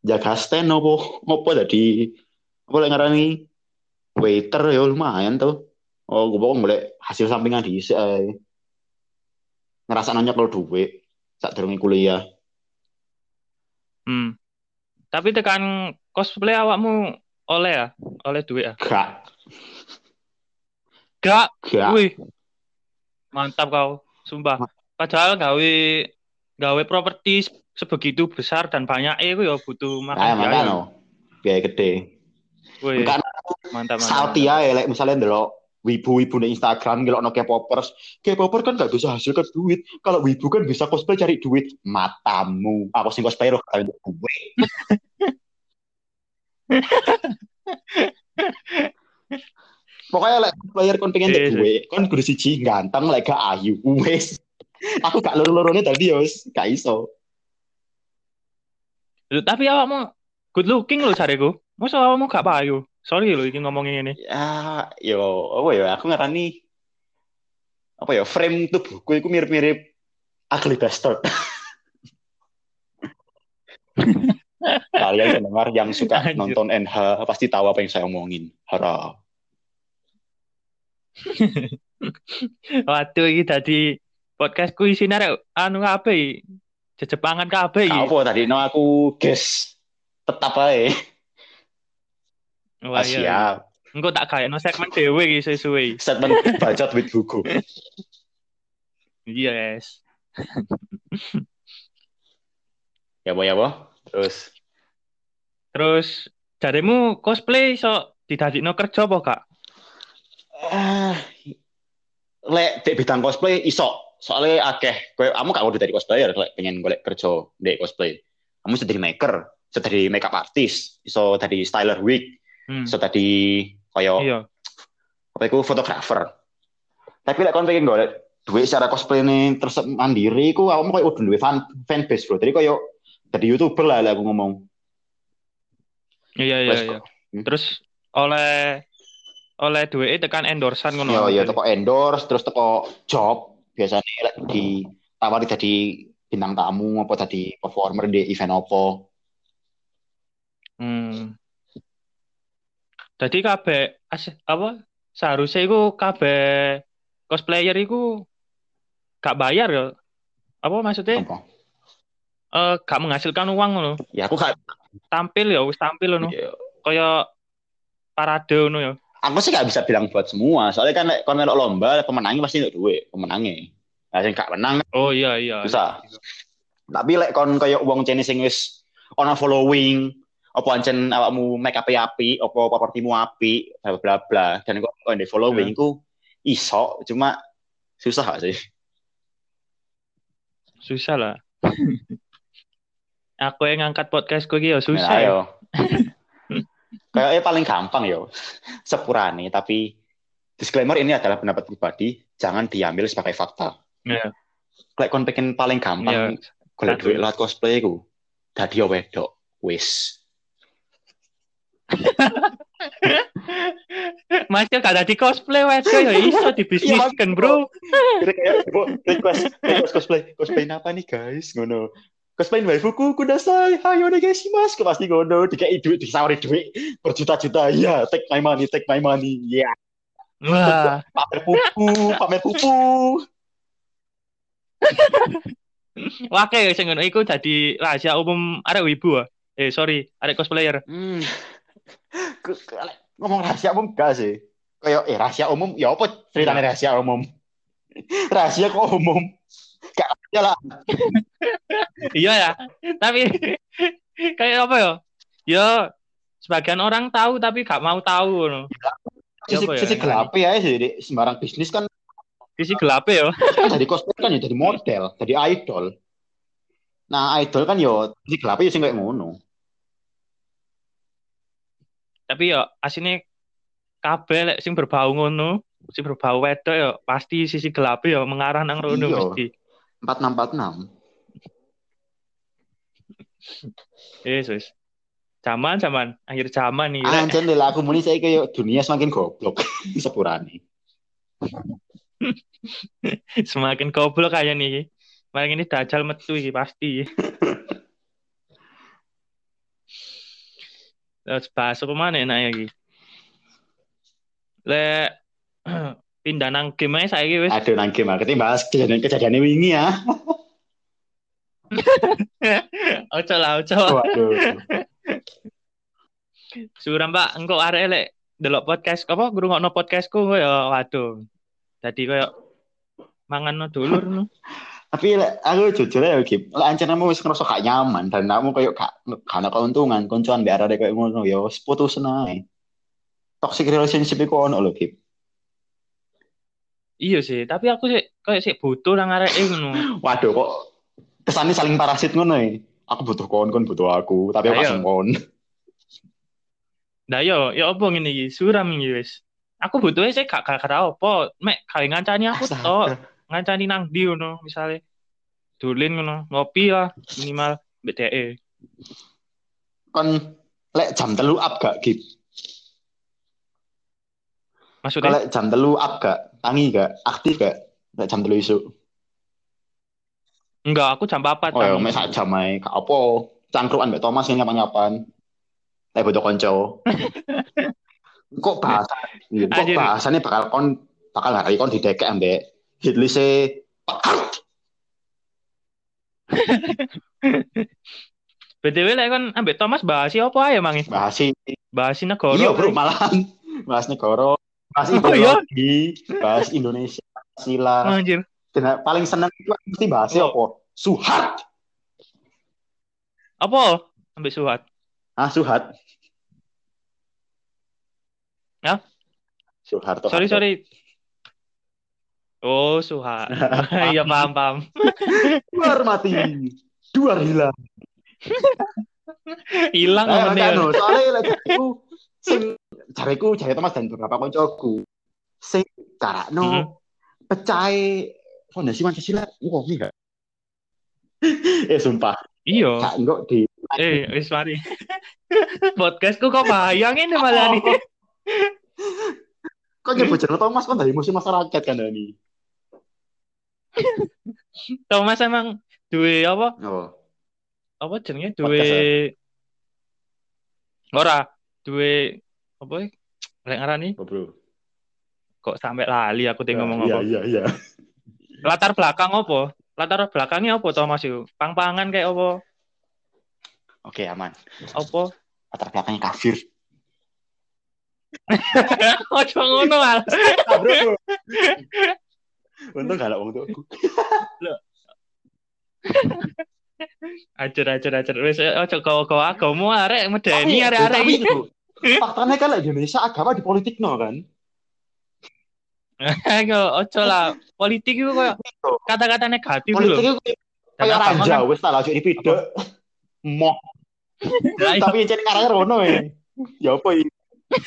jaga stand apa apa tadi apa lek ngarani waiter ya lumayan tuh. Oh, gue pokoknya boleh hasil sampingan di ae. Ngerasa nanya kalau duit saat durunge kuliah. Hmm. Tapi tekan cosplay awakmu oleh ya? Oleh duit ya? Gak, Gak. gak. Wih. Mantap kau, sumpah. Padahal gawe gawe properti sebegitu besar dan banyak eh ya butuh makan Nah, biaya. makanya biaya gede. Wih, mantap mantap. salty ya, lek misalnya ndelok wibu-wibu di Instagram ngelok no K-popers. K-popper kan gak bisa hasilkan duit. Kalau wibu kan bisa cosplay cari duit. Matamu. Aku sing cosplay roh kawin duit. Pokoknya lek player kon pengen dek duit, kon kudu siji ganteng lek gak ayu. Wes. Aku gak loro-lorone tadi ya wis, gak iso. Loh, tapi awakmu good looking loh cariku. Masa awakmu gak payu? Sorry loh iki ngomongin ini. Ya, yo, apa ya? Aku ngarani apa ya? Frame tubuhku itu mirip-mirip ugly bastard. Kalian pendengar yang suka Anjir. nonton NH pasti tahu apa yang saya omongin. Hara. Waduh iki tadi podcastku isine rek anu kabeh. Jejepangan kabeh apa tadi? No aku guess tetap aja. Wah, Ah, iya. siap. Engko tak gawe no segmen dhewe iki sesuai. Statement bacot with buku. Yes. Ya boh ya boh. Terus Terus jarimu cosplay iso didadekno kerja apa gak? ah lek dek bidang cosplay iso. Soalnya akeh kowe kamu gak kudu dari cosplayer lek pengen golek kerja dek cosplay. Kamu jadi maker, jadi makeup artist, iso jadi styler wig, Hmm. iso jadi koyo Iya. apa iku fotografer. Tapi lek kon pengen golek duit secara cosplay nih terus mandiri iku kamu koyo udah duwe fan fanbase bro. Jadi koyo jadi youtuber lah lek aku ngomong. Iya iya iya. Hmm. Terus oleh oleh duit tekan endorsean ngono. Yo teko endorse terus teko job biasanya lek ditawari jadi bintang tamu apa tadi performer di event apa. Hmm. Jadi kabeh as- apa seharusnya iku kabeh cosplayer iku gak bayar ya. Apa maksudnya? Apa? Eh gak menghasilkan uang ngono. Ya aku gak Tampil ya wis tampil ngono. ya, Kaya parade ngono ya. aku sih gak bisa bilang buat semua. Soalnya kan kon melok lomba pemenangnya pasti untuk duit, pemenangnya. Nah, sing gak menang Oh iya iya. Bisa. Tapi lek kon kaya wong cene sing wis ana following, apa ancen awakmu make up api, apa propertimu api, bla bla bla, dan kok kok di following ku iso, cuma susah gak sih? Susah lah. Aku yang ngangkat podcastku iki ya Nah, susah. ya. ayo. Kayaknya paling gampang yo. Sepurane, tapi disclaimer ini adalah pendapat pribadi, jangan diambil sebagai fakta. Iya. Lek kon pengen paling Iya. gampang golek Aduh. duit lewat cosplay ku, dadi wedok, wis. Mas gak ada di cosplay wedok ya iso dibisniskan, Bro. Kayak request request cosplay. Cosplay apa nih guys? Ngono. Cosplay waifuku kudasai. Hayo nih guys mas. Kok pasti ngono? Dikai duit disawari duit. Berjuta-juta. Ya take my money take my money. Ya Wah, pamer pupu, pamer pupu. wake sing ngono iku dadi rahasia umum arek wibu ah. Eh, sorry, arek cosplayer. Hmm. Ngomong rahasia umum gak sih? Kayak eh rahasia umum ya apa ceritanya rahasia umum? rahasia kok umum? Gak rahasia lah. Iya ya. Tapi kayak apa ya? Ya sebagian orang tahu tapi gak mau tahu. Ya Sisi, apa ya, sisi yang gelap ya sih di sembarang bisnis kan Sisi gelap ya. kan jadi cosplay kan ya jadi model, jadi idol. Nah, idol kan yo sisi gelap ya sing kayak ngono. Tapi ya asine kabeh lek sing berbau ngono, sing berbau wedok ya pasti sisi gelap ya mengarah nang rono Iya. mesti. 4646. Yes, wis. Zaman zaman akhir zaman nih. Anjen lho aku muni saya kayak dunia semakin goblok sepurane. Semakin goblok kayak nih. Malah ini dajal metu iki pasti. Terus bahas apa mana enak iki? Le pindah nang game aja saiki wis. Aduh nang game aku bahas kejadian-kejadian wingi ya. Ojo lah, ojo. Waduh. Suram Pak, engko arek lek delok podcast apa ngrungokno podcastku kok ya waduh. Dadi koyo mangan no dulur no. Tapi aku jujur ya Gip, lek ancen kamu wis ngerasa gak nyaman dan kamu kayak gak ada keuntungan, koncoan biar ada kayak ngono ya wis putus ae. Toxic relationship iku ono lho Gip. Iya sih, tapi aku sih kayak sih butuh nang arek ngono. Waduh kok kesannya saling parasit ngono ya. Aku butuh kon, kon butuh aku, tapi aku kasih kon. Nah yo, ya apa ngene iki? Suram iki wis. Aku butuhnya sih gak gak apa, mek kayak ngancani aku tok. Ngancani nang ndi ngono, misale dolin ngono, ngopi lah minimal dhek. Kon lek jam telu up gak Gip? Maksudnya Kalau jam telu up gak? Tangi gak? Aktif gak? Lek jam telu isu. enggak, aku jam 4 Oh ya, mek sak jam ae. Gak apa. Cangkruan mbek Thomas yang nyapan-nyapan. Lek butuh konco. Kok bahasa kok Anjir. bahasanya bakal kon bakal hari kon didekek ambek hitlise BTW lek kan ambek Thomas bahas apa ae mangi? bahasi Bahas negara. iya bro malahan bahas negara bahas Oh, iya? ideologi bahas Indonesia sila Anjir. dan paling seneng itu mesti bahasnya Oh. apa suhat Apa? Ambek Suhat. ah suhat Ya? Soeharto Sorry, sorry. Oh, Suhat. Iya, paham, paham. hormati dua hilang Hilang momennya. kan, soalnya lek jariku sing jariku jari Thomas dan beberapa koncoku sing karakno Mhm. pecai fondasi Pancasila wah enggak eh sumpah Iya. gak enggak di Eh, wis mari. Podcastku kok bayang ini malah nih. kok nyebut jeneng Thomas kan dari musim masyarakat kan Dani Thomas emang duwe apa? oh Apa jenenge duwe Ora, duwe apa ya? Lek ngarani oh, bro kok sampai lali aku ting ngomong iya apa. iya iya Latar belakang apa? Latar belakangnya apa Thomas itu? Pang-pangan kayak apa? oke aman Apa? latar belakangnya kafir Ojo ngono mal. ah, untung gak ada wong tuh Ajar ajar ajar wis ojo kau-kau agama arek medeni arek-arek iki. itu faktanya kan Indonesia agama di politik no kan ojo lah. Politik itu kayak kata-kata negatif politik loh. itu Dan kayak raja kan- wis tak moh Lah, iya. tapi yang ngarangnya Rono ya ya apa ini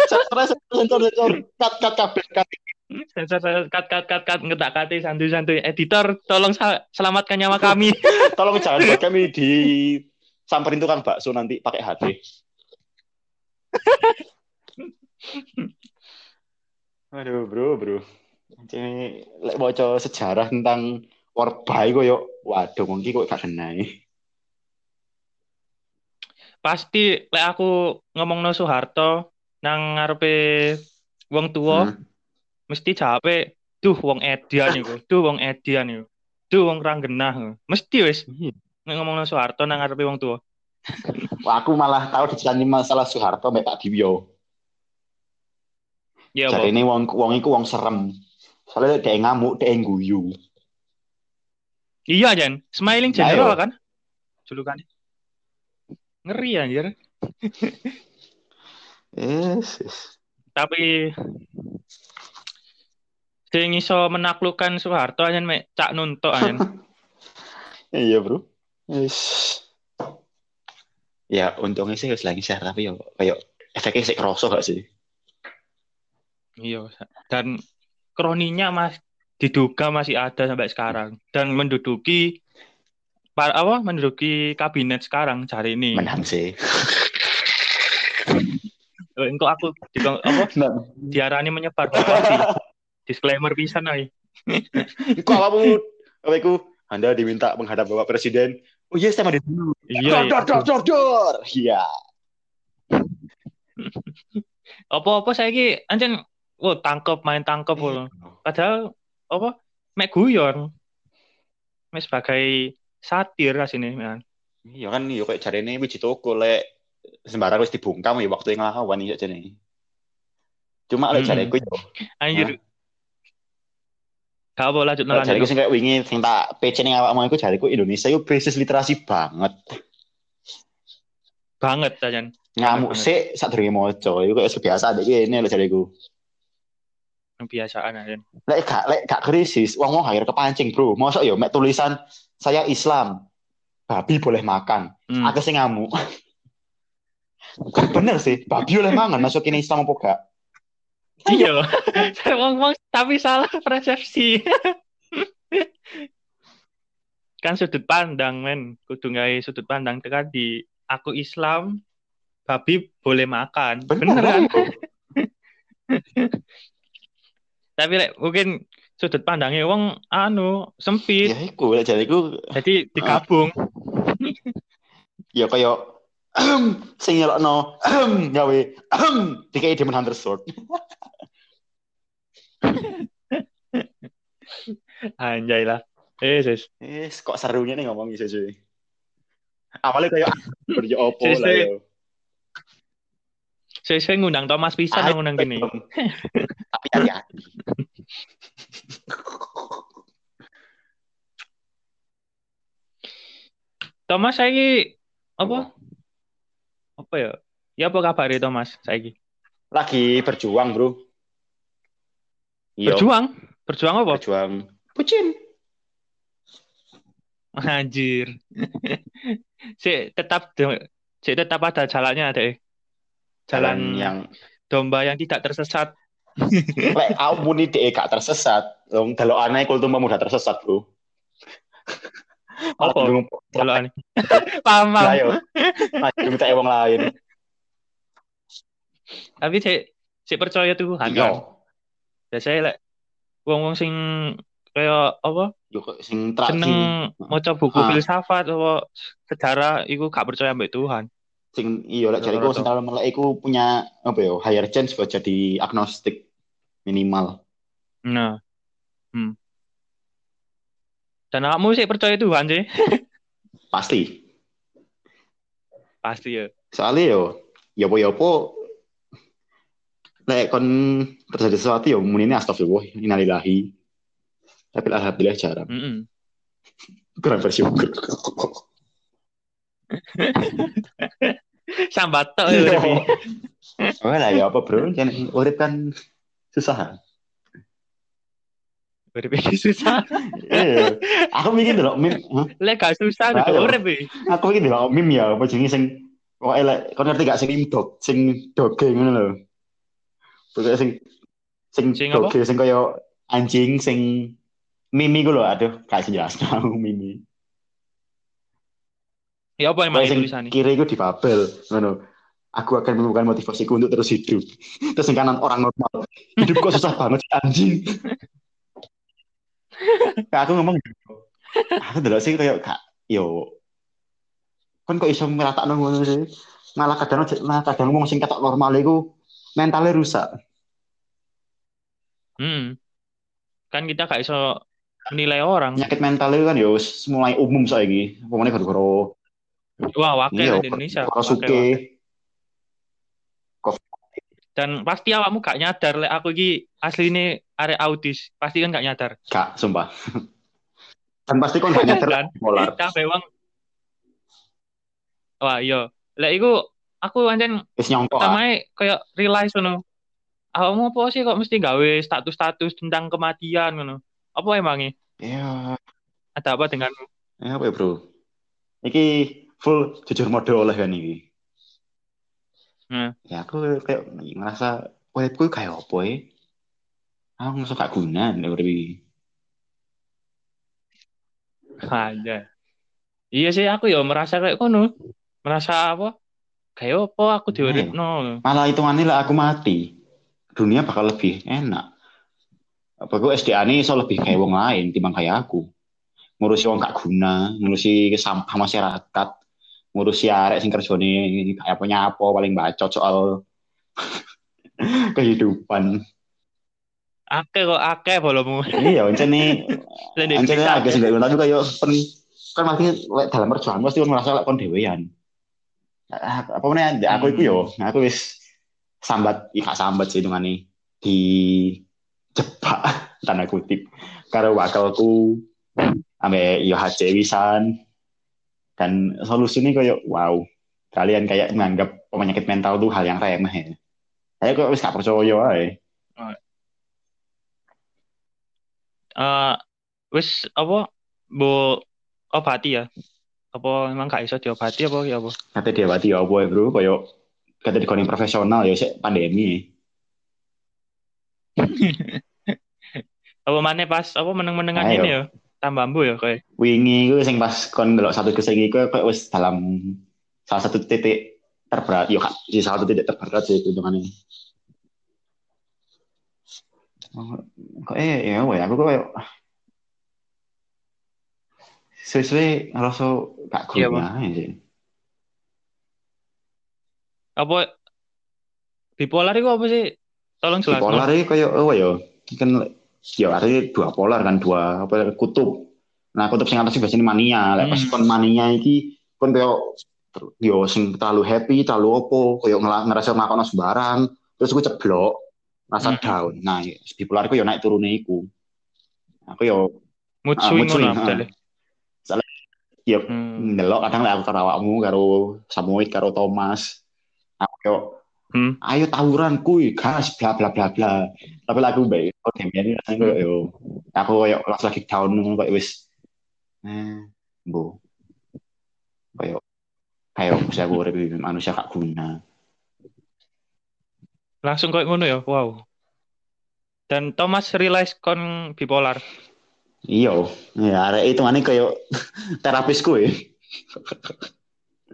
sensor sensor sensor cut cut kabel cut Sensor sensor, cut cut cut cut ngetak kati santuy santuy. Editor tolong selamatkan nyawa kami. tolong jangan buat kami di samperin tukang bakso nanti pakai HP aduh bro bro ini lek baca sejarah tentang Orba iku yo waduh mungkin kok gak kena Pasti lek aku ngomong no Soeharto nang ngarepe wong tua Hmm. Mesti jawabe duh wong edian iku duh wong edian iku duh wong ranggenah mesti wis Iya. nek ngomongno Soeharto nang ngarepe wong tua Wah, aku malah tahu dicerani masalah Soeharto mbak Pak Diwyo. ya Jadi apa ini wong wong iku wong serem. Soalnya dia ngamuk, dia guyu. iya Jan smiling general iya. kan julukannya ngeri anjir Yes, yes. tapi sing iso menaklukkan Soeharto aja mek cak nuntuk aja Iya, Bro. Yes. Ya, untungnya sih wis lagi share tapi yo kayak efeknya sih kerosok gak sih? Iya, dan kroninya mas diduga masih ada sampai sekarang dan menduduki par apa menduduki kabinet sekarang cari ini. Menang sih. Engkau aku di, apa diarani menyebar. Disclaimer pisan ae. Iku apa pun. Apa iku? Anda diminta menghadap Bapak Presiden. Oh iya, saya mau di dulu. Iya, Dor, dor, dor, dor, dor. Iya. apa-apa saiki anjen oh tangkep main tangkep lho. Padahal apa mek guyon. Mek sebagai satir asine kan. Iya kan, iya kayak cari ini biji toko lek sembarang wis dibungkam ya waktu yang ngelawan iya jadi. Cuma lek aku yo. Anjir. Gak apa lanjut lanjut. aku sing kayak wingi sing tak PC ning awakmu iku cariku Indonesia iku basis literasi banget. Banget ajan. Ngamuk Banget. sih saat durunge maca iku kayak biasa dek ini lek cariku. Kebiasaan aja. Lek gak lek gak krisis, wong wong akhir kepancing, Bro. Mosok yo mek tulisan saya Islam. Babi boleh makan. Hmm. Aku sing ngamuk. Bener sih, babi boleh mangan masukin Islam apa gak? Iya. Wong-wong tapi salah persepsi. kan sudut pandang men, kudu gawe sudut pandang tekan di aku Islam, babi boleh makan. Bener, kan? Tapi lek mungkin sudut pandangnya wong anu sempit. Ya iku lek jariku Jadi digabung. ya kayak sing nyelokno gawe dikai Demon Hunter Sword. Anjay lah. Eh, sis. Eh, kok serunya nih ngomong gitu cuy. Awalnya kayak kerja opo Si, lah yo. Saya saya ngundang Thomas pisan Ah, ngundang gini. Tapi hati-hati. Thomas saya apa? Apa ya? Ya apa kabar Thomas saiki? Lagi berjuang, Bro. Iya, Berjuang? Berjuang apa? berjuang. Pucin. Anjir. si tetap si tetap ada jalannya ada Jalan jalan yang domba yang tidak tersesat. lek aku muni dhek gak tersesat. Wong delokane kultum pemuda tersesat, Bro. Apa? Kalau aneh. paham, Lah paham. yo. Masih minta wong lain. Tapi si si percaya Tuhan Iya. kan. Biasanya lek wong-wong sing kayak apa? Yo kok sing seneng maca buku Ah. filsafat atau sejarah iku gak percaya mbek Tuhan. sing iya lek jariku sing kalau melek iku punya apa ya higher chance buat jadi agnostik minimal. Nah. Hmm. Dan kamu sih percaya Tuhan sih? Pasti. Pasti ya. Soalnya yo ya apa ya apa lek kon terjadi sesuatu yo muni ini astagfirullah innalillahi. Tapi alhamdulillah jarang. Mm-mm. Kurang bersyukur. Sambat tok ya. Oh lah ya apa bro, jangan urip kan susah. Urip iki susah. Iya. Aku mikir meme, Hah? Lek gak susah Nah, iya. urip iki. aku mikir dulu meme ya, apa jenenge sing Pokoknya lek kon ngerti gak sing dog, sing doge ngono lho. Pokoknya sing sing Sing doge sing kaya anjing sing mimi ku lho, aduh, gak jelas aku mimi. Ya apa emang tulisannya? kiri iku di Babel, ngono. Aku akan menemukan motivasiku untuk terus hidup. Terus yang kanan orang normal. Hidup kok susah banget anjing. Nah, aku ngomong gitu. Aku dulu sih kayak kak, yo, kan kok iso ngeratakno ngono sih. Malah kadang malah kadang ngomong sing ketok normal iku mentalnya rusak. Hmm. Kan kita gak iso menilai orang. Penyakit mental itu kan ya wis mulai umum saiki. Pokoknya gara-gara Wah, wakil iya, di Indonesia. gara wakil, suke. Dan pasti awakmu gak nyadar lek aku iki asline arek autis. Pasti kan gak nyadar. Gak, sumpah. Dan pasti kon gak nyadar Kan? bipolar. Kabeh wong Wah, iya. Lek iku aku pancen Wis nyongkok. ah. pertama kayak realize ngono. Awakmu apa sih kok mesti gawe status-status tentang kematian ngono? Apa emangnya? Iya. Ada apa denganmu? Ya apa ya, Bro? Iki full jujur mode oleh kan iki. Hmm. Ya aku kayak ngerasa uripku kayak apa ya? Aku ngerasa gak guna nek urip iki. Aja. Iya sih aku ya merasa kayak kono. Merasa apa? Kayak apa aku diuripno. Malah hitungannya lah aku mati. Dunia bakal lebih enak. Apa gue SDA ini iso lebih kayak wong lain timbang kayak aku. Ngurusi wong gak guna, ngurusi sampah masyarakat, ngurusi arek sing kerjane kayak apa nyapo paling bacot soal kehidupan. Akeh kok akeh bolomu. Iya, nih, ancen bisa. agak sih tapi kayak pen, kan lek dalam perjuangan pasti kan ngerasa lek kon dhewean. Ah, Apa meneh aku iku yo, aku wis sambat, gak sambat sih hitungane di jebak tanda kutip karo wakalku ambek yo HC wisan dan solusinya kayak wow kalian kayak menganggap penyakit mental tuh hal yang remeh ya. Saya kok wis gak percaya ae. Eh wis apa bu obati ya? Apa emang gak iso diobati apa ya apa? Kata dia berarti ya apa ya bro, kayak kata di profesional ya sih pandemi. Apa mana pas apa meneng-menengan ini ya? Tambah ambu ya kayak. Wingi gue sing pas kon delok satu kesing iku kayak wis dalam salah satu titik terberat, yo kak, di salah satu titik terberat sih itu hitungannya. Oh, Kok eh ya ya aku kok sesuai ngerasa gak guna aja sih. Apa bipolar itu apa sih? Tolong jelaskan. Bipolar ini kayak apa ya? Kan ya artinya dua polar kan dua apa kutub. Nah kutub sing atas biasanya mania. Pas Hmm. kon mania iki kon ter- yo sing terlalu happy, terlalu opo, ngela- ngerasa ngelakono sembarang, terus gue ceblok, rasa Hmm. down. Nah, bipolar iku yo naik turune iku. Aku yo Mood Ah, swing mood swing, ah. bedale. yo Hmm. ndelok kadang lah aku karo awakmu karo Samuel karo Thomas. Aku yo Hmm. ayo tawuran kuy gas bla bla bla bla tapi lagu baik oke jadi rasanya kayak yo aku kayak pas lagi down kayak wis eh bu kayak kayak bisa gue urip manusia gak guna Langsung kayak ngono ya. Wow. Dan Thomas realize kon bipolar. iya ya arek itu mana kayak terapis kuy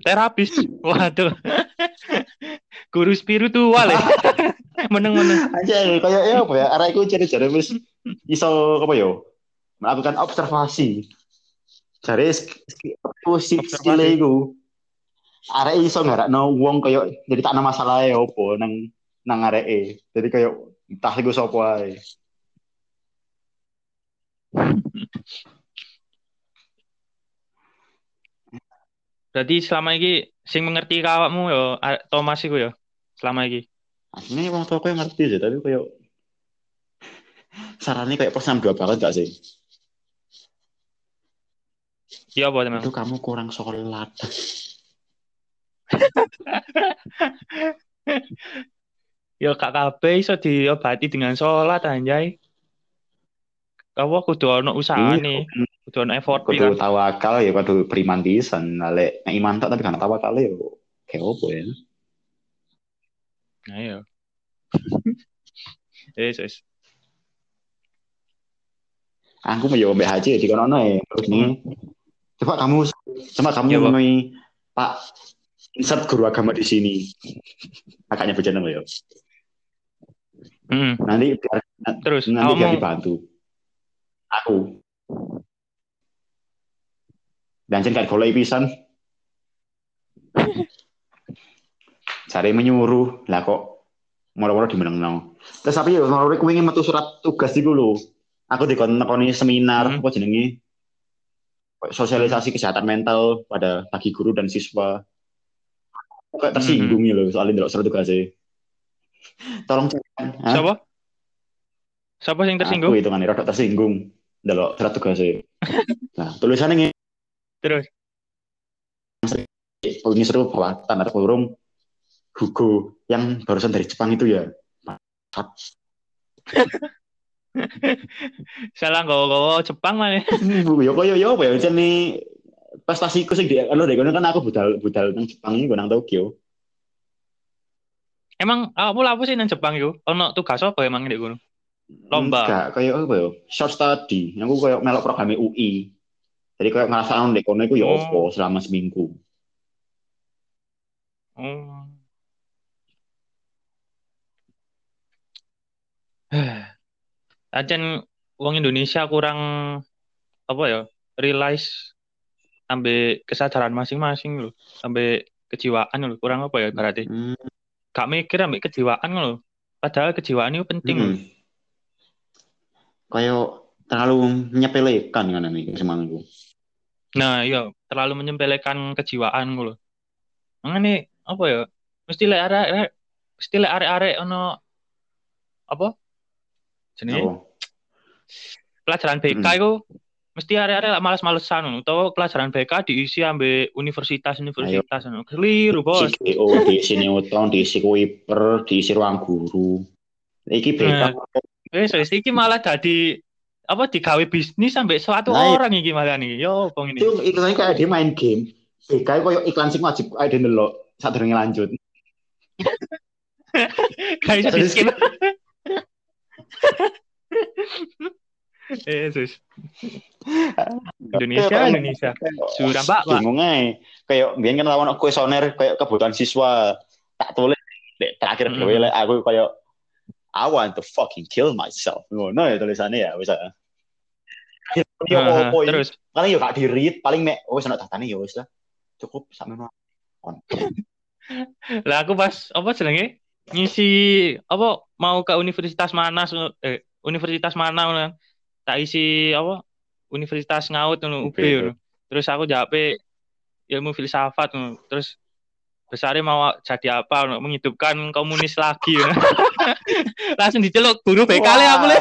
Terapis. Waduh. Guru spiritual ya. Meneng-meneng. aja kayak ya apa ya arek iku ciri-ciri wis iso apa yo melakukan observasi cari aku skill iku arek iso ngarakno wong kayak jadi tak masalah ya opo nang nang areke jadi kayak entah iku sapa ae Berarti selama ini sing mengerti kawakmu ya A- Thomas iku ya. Selama ini. aslinya wong tuaku yang ngerti sih tapi kayak sarannya kayak pas dua banget gak sih Iya apa teman? itu kamu kurang sholat Ya kak kabeh iso diobati dengan sholat anjay. Apa kudu ono usahane, kudu ono effort kudu kan. tawakal ya kudu beriman pisan lek nek iman tok tapi kan tawakal ya kayak opo ya Ayo. Yes, yes. aku mau jawab haji di kono ya terus nih coba kamu coba kamu Ya, Pak. menemui Pak insert guru agama di sini agaknya bercanda ya Hmm. nanti biar Terus nanti biar dibantu aku dan jen kayak golek pisan cari menyuruh lah kok moro-moro dimenengno Terus tapi yo ngono kuwi ingin metu surat tugas iku lho. Aku dikon nekoni seminar Hmm. apa jenenge? Sosialisasi kesehatan mental pada bagi guru dan siswa. Kayak tersinggung ya lho soalnya ndelok surat tugasnya. Tolong cek. Siapa? Siapa yang tersinggung? Aku itu kan rada tersinggung ndelok surat tugasnya. nah, tulisannya Terus. ini seru bahwa tanda kurung Hugo yang barusan dari Jepang itu ya. Salah gowo-gowo Jepang mana? Bu, yo koyo yo apa ya jane prestasiku sing di anu dek kono kan aku budal budal nang Jepang iki nang Tokyo. Emang kamu apa sih nang Jepang itu? Ono tugas apa emang di gunung? Lomba. Enggak, koyo apa ya? Short study. Aku koyo melok program UI. Jadi koyo ngerasa nang dek kono iku ya Oh. apa selama seminggu. Oh. Ajen wong Indonesia kurang apa ya? Realize sampai kesadaran masing-masing loh, sampai kejiwaan loh, kurang apa ya berarti? Hmm. Gak mikir sampai kejiwaan loh. Padahal kejiwaan itu penting. Hmm. Koyo terlalu menyepelekan kan ini semangatku. Nah, iya, terlalu menyempelekan kejiwaan loh. Makanya apa ya? Mesti lek arek mesti lek arek-arek ono apa? Jenenge pelajaran BK Mm. itu mesti arek-arek lak males-malesan ngono. Utawa pelajaran BK diisi ambe universitas-universitas ngono. Keliru, Bos. CGO, diisi Newton, diisi Kuiper, diisi ruang guru. Iki BK Nah. Wes wes iki malah dadi apa digawe bisnis sampai suatu Nah, orang iki malah nih. Yo, bong ini. itu iklannya kayak dia main game. BK koyo iklan sing wajib ada ndelok saat durunge lanjut. Jadi di skip. Eh, sus. Indonesia, Kayak- Indonesia. Suram, Pak, Pak. Bingung ae. Kayak biyen kan lawan kuesioner kayak kebutuhan siswa tak tulis terakhir Mm. lek aku kayak I want to fucking kill myself. Ngono ya tulisannya ya bisa. Yo Aha, opo iki? terus paling yo gak di-read, paling mek oh wis ana datane ya wis lah. Cukup sakmono. lah aku pas apa jenenge ngisi apa mau ke universitas mana eh universitas mana kan. tak isi apa universitas ngaut ngono UB ngono. terus aku jawab ilmu filsafat ngono. terus besarnya mau jadi apa ngono, menghidupkan komunis lagi ngono. langsung diceluk guru BK le aku le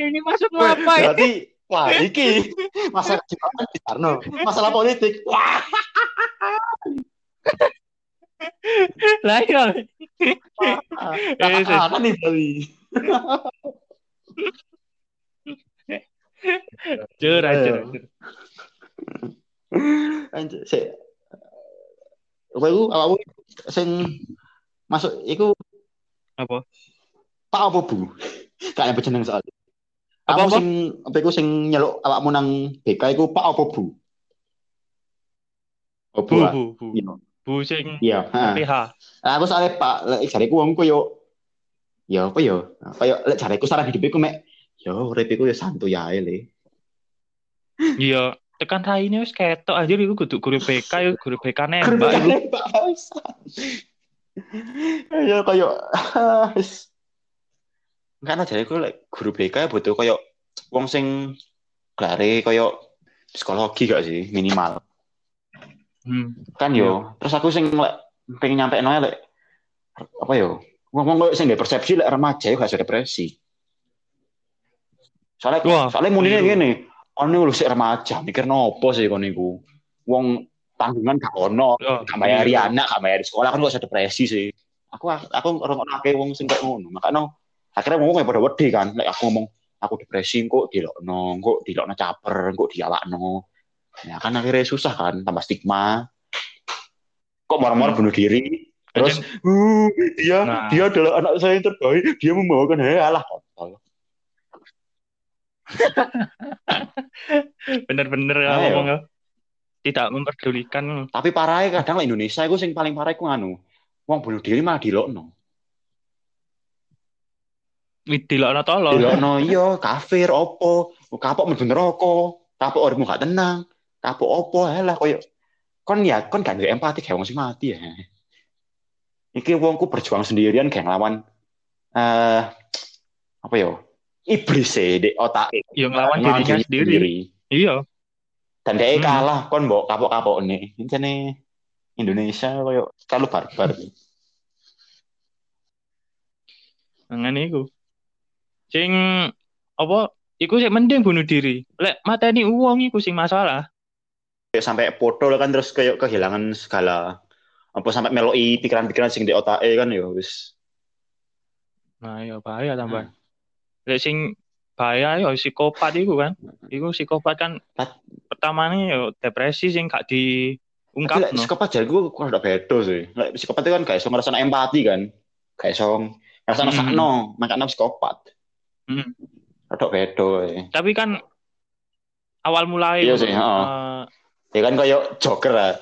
ini masuk apa ya Berarti wah iki masalah di Tarno. Masalah politik. Wah, lah iya apa nih Bali? Jujur aja Ayo. Anjir, sik. Apa iku awakmu sing masuk iku apa Pak apa Bu? Nyebut jeneng soalnya. Apa, apa? sing apa iku sing nyeluk awakmu nang BK iku Pak apa Bu? Oh, bu Bu. bu bu Iya. sing Iya. PH aku soalnya Pak, lek jariku wong koyo ya apa ya? Kayak lek jariku saran hidupku mek yo urip iku ya santuy ae le. Iya, tekan raine wis ketok anjir iku kudu guru BK ya guru BK nembak iku. Ya koyo wis. Karena jariku lek guru BK butuh koyo wong sing gelare koyo psikologi gak sih minimal. Hmm. Kan yo, terus aku sing lek pengen nyampe noe lek apa yo? Wong-wong koyo sing persepsi lek remaja yo gak depresi. Soalnya Wah, soalnya munine keliru. ngene, kon niku lho sik remaja, mikir nopo sih kon niku. Wong tanggungan gak ono, Oh, gak bayari anak, gak bayari sekolah kan kok iso depresi sih. Aku aku orang akeh wong sing kayak ngono. Makanya akhirnya ngomong pada wedi kan, lek aku ngomong aku depresi kok dilokno, kok dilokno caper, kok diawakno. Ya kan akhirnya susah kan, tambah stigma. Kok marah-marah bunuh diri. Terus, "Uh, dia Nah. dia adalah anak saya yang terbaik, dia membawakan halah. kontol. bener-bener ya ngomong. Tidak memperdulikan. Tapi parahnya kadang lah Indonesia itu sing paling parah iku anu. Wong bunuh diri malah dilokno. Dilokno tolol. Dilokno iya kafir opo, kapok mlebu neraka, kapok uripmu gak tenang, kapok opo halah koyo kon ya kon gak empati kayak wong sing mati ya. Iki wongku berjuang sendirian kayak ngelawan eh apa yo? Iblis sih di otak. Yang ngelawan Ngelawan dirinya diri sendiri. Iya. Dan dia Hmm. kalah kon mbok kapok-kapok nih. Ini Indonesia koyo terlalu barbar. Ngene iku. Sing apa iku sih mending bunuh diri. Lek mateni uang iku sing masalah. Kayak sampai foto kan terus kayak kehilangan segala apa sampai meloi pikiran-pikiran sing di otak kan ya wis. Nah, ya bahaya tambah. Hmm. Lek sing bahaya ya psikopat iku kan. Iku psikopat kan Tat- pertamanya ya depresi sing gak diungkap lek psikopat jadi gue kurang ada beda sih. Lek psikopat itu kan kayak iso ngerasa empati kan. Kayak iso ngerasa Hmm. sakno, makanya psikopat. Hmm. Ada beda. ya. Tapi kan awal mulai Iya sih, heeh. Ya kan kayak Joker lah.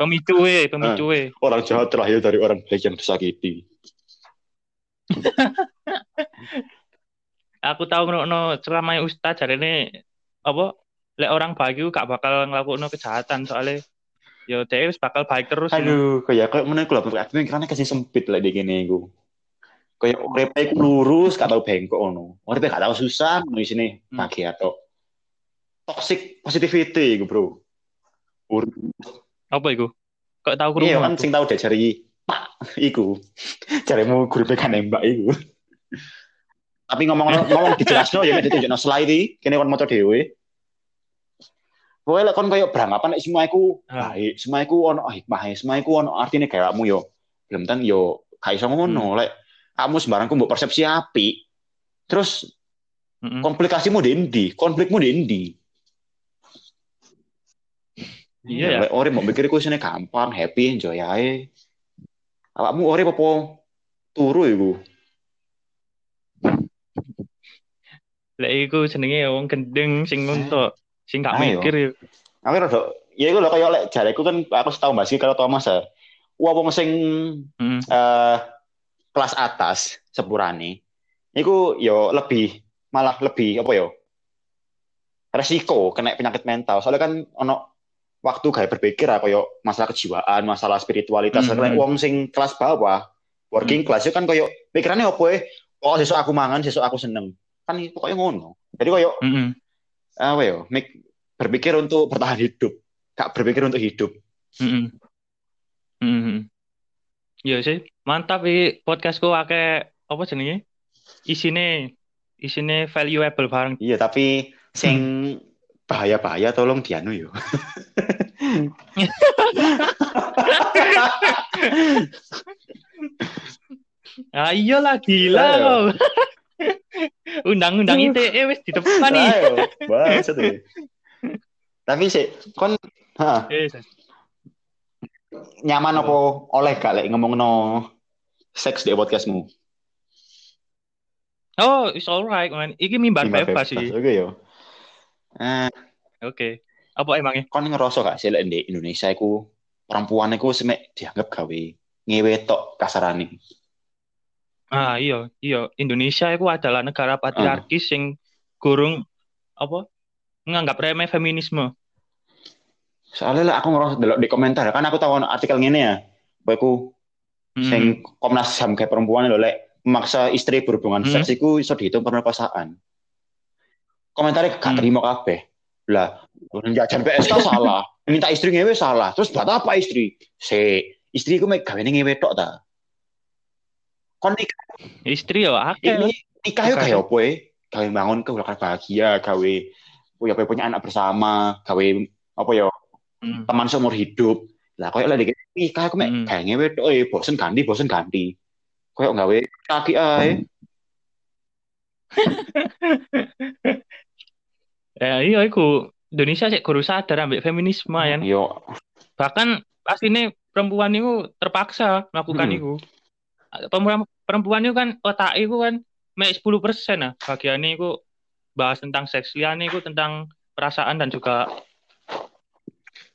pemicu we, pemicu we. Orang jahat terakhir dari orang baik yang disakiti. Aku tahu ngono ceramah ustaz jarene apa lek orang baik iku gak bakal ngelakuin kejahatan soalnya ya dia wis bakal baik terus. Aduh, kayak kayak mana aku lah pikirannya kasih sempit lah di gini gue. Kayak uripe iku lurus, gak tau bengkok ngono. Uripe gak tau susah, di sini Hmm. bahagia tok. Toxic positivity gue bro. Ur Apa iku? Kok tahu iya kurung kan sing tau deh cari pak iku. Carimu guru kan nembak iku. Tapi ngomong ngomong dijelasno ya mek ditunjukno slide iki, kene kon maca dhewe. Pokoknya lek kon koyo beranggapan nek semua iku Ah. baik, semua iku ono hikmahe, semua iku ono artine kayakmu yo. Belum tentu yo gak iso ngono lek kamu sembarang mbok persepsi api. Terus Mm-mm. komplikasimu di endi? Konflikmu di endi? Iya ya. Lek ore mbok mikir iku isine gampang, happy, enjoy ae. Awakmu ore apa turu iku? Lek iku jenenge wong gendeng sing nguntuk, sing gak mikir ya. Aku rada ya iku lho kaya lek jareku kan aku setahun mbak kalau Thomas ya. Wah wong sing Mm. eh kelas atas sepurane iku yo lebih malah lebih apa yo resiko kena penyakit mental soalnya kan ono waktu kayak berpikir lah koyo masalah kejiwaan masalah spiritualitas Hmm. Lek wong sing kelas bawah working class itu kan koyo pikirannya apa ya oh sesuk aku mangan sesuk aku seneng kan pokoknya ngono jadi koyo Mm-mm. apa yo mik- berpikir untuk bertahan hidup gak berpikir untuk hidup Mm-mm. Mm-mm. Iya sih, mantap iki podcastku akeh apa jenenge? Isine isine valuable bareng. Iya, tapi sing bahaya-bahaya tolong dianu yo. Ah gila Ayo. kau. Undang-undang ITE wis di depan nih. Ayo, bahasa tuh. Tapi sih, kon ha, Eh, nyaman apa oleh gak lek ngomong no seks di podcastmu? Oh, it's alright, man. Iki mimbar bebas sih. Oke yo. Eh, Oke. Apa emangnya? kon ngerasa gak sih lek di Indonesia iku perempuan iku semek dianggap gawe ngewe tok kasarane. Ah, iya, iya. Indonesia itu adalah negara patriarkis yang gurung apa? Nganggap remeh feminisme. Soalnya lah aku ngerasa delok di komentar kan aku tahu artikel ngene ya. Baku Mm. sing Komnas HAM kayak perempuan lho lek memaksa istri berhubungan Hmm. seks iku iso dihitung pemerkosaan. Komentarnya gak Hmm. terima kabeh. Lah, jajan PSK salah, minta istri ngewe salah. Terus buat apa istri? Se, istri ku mek gawe ngewe tok ta. Kon nikah, Istri ya akeh. ini nikah yo gawe opo e? Gawe bangun keluarga bahagia, gawe punya punya anak bersama, gawe apa yo Mm. teman seumur hidup. Lah koyo lek nikah aku mek Hmm. gawe ngewe tok e, bosen ganti, bosen ganti. Koyo gawe kaki ae. Ya iya iku Indonesia sih guru sadar ambek feminisme ya. Yo, Bahkan aslinya perempuan itu terpaksa melakukan Hmm. itu. Perempuan perempuan itu kan otak itu kan mek 10% nah bagiannya itu bahas tentang seks liane itu tentang perasaan dan juga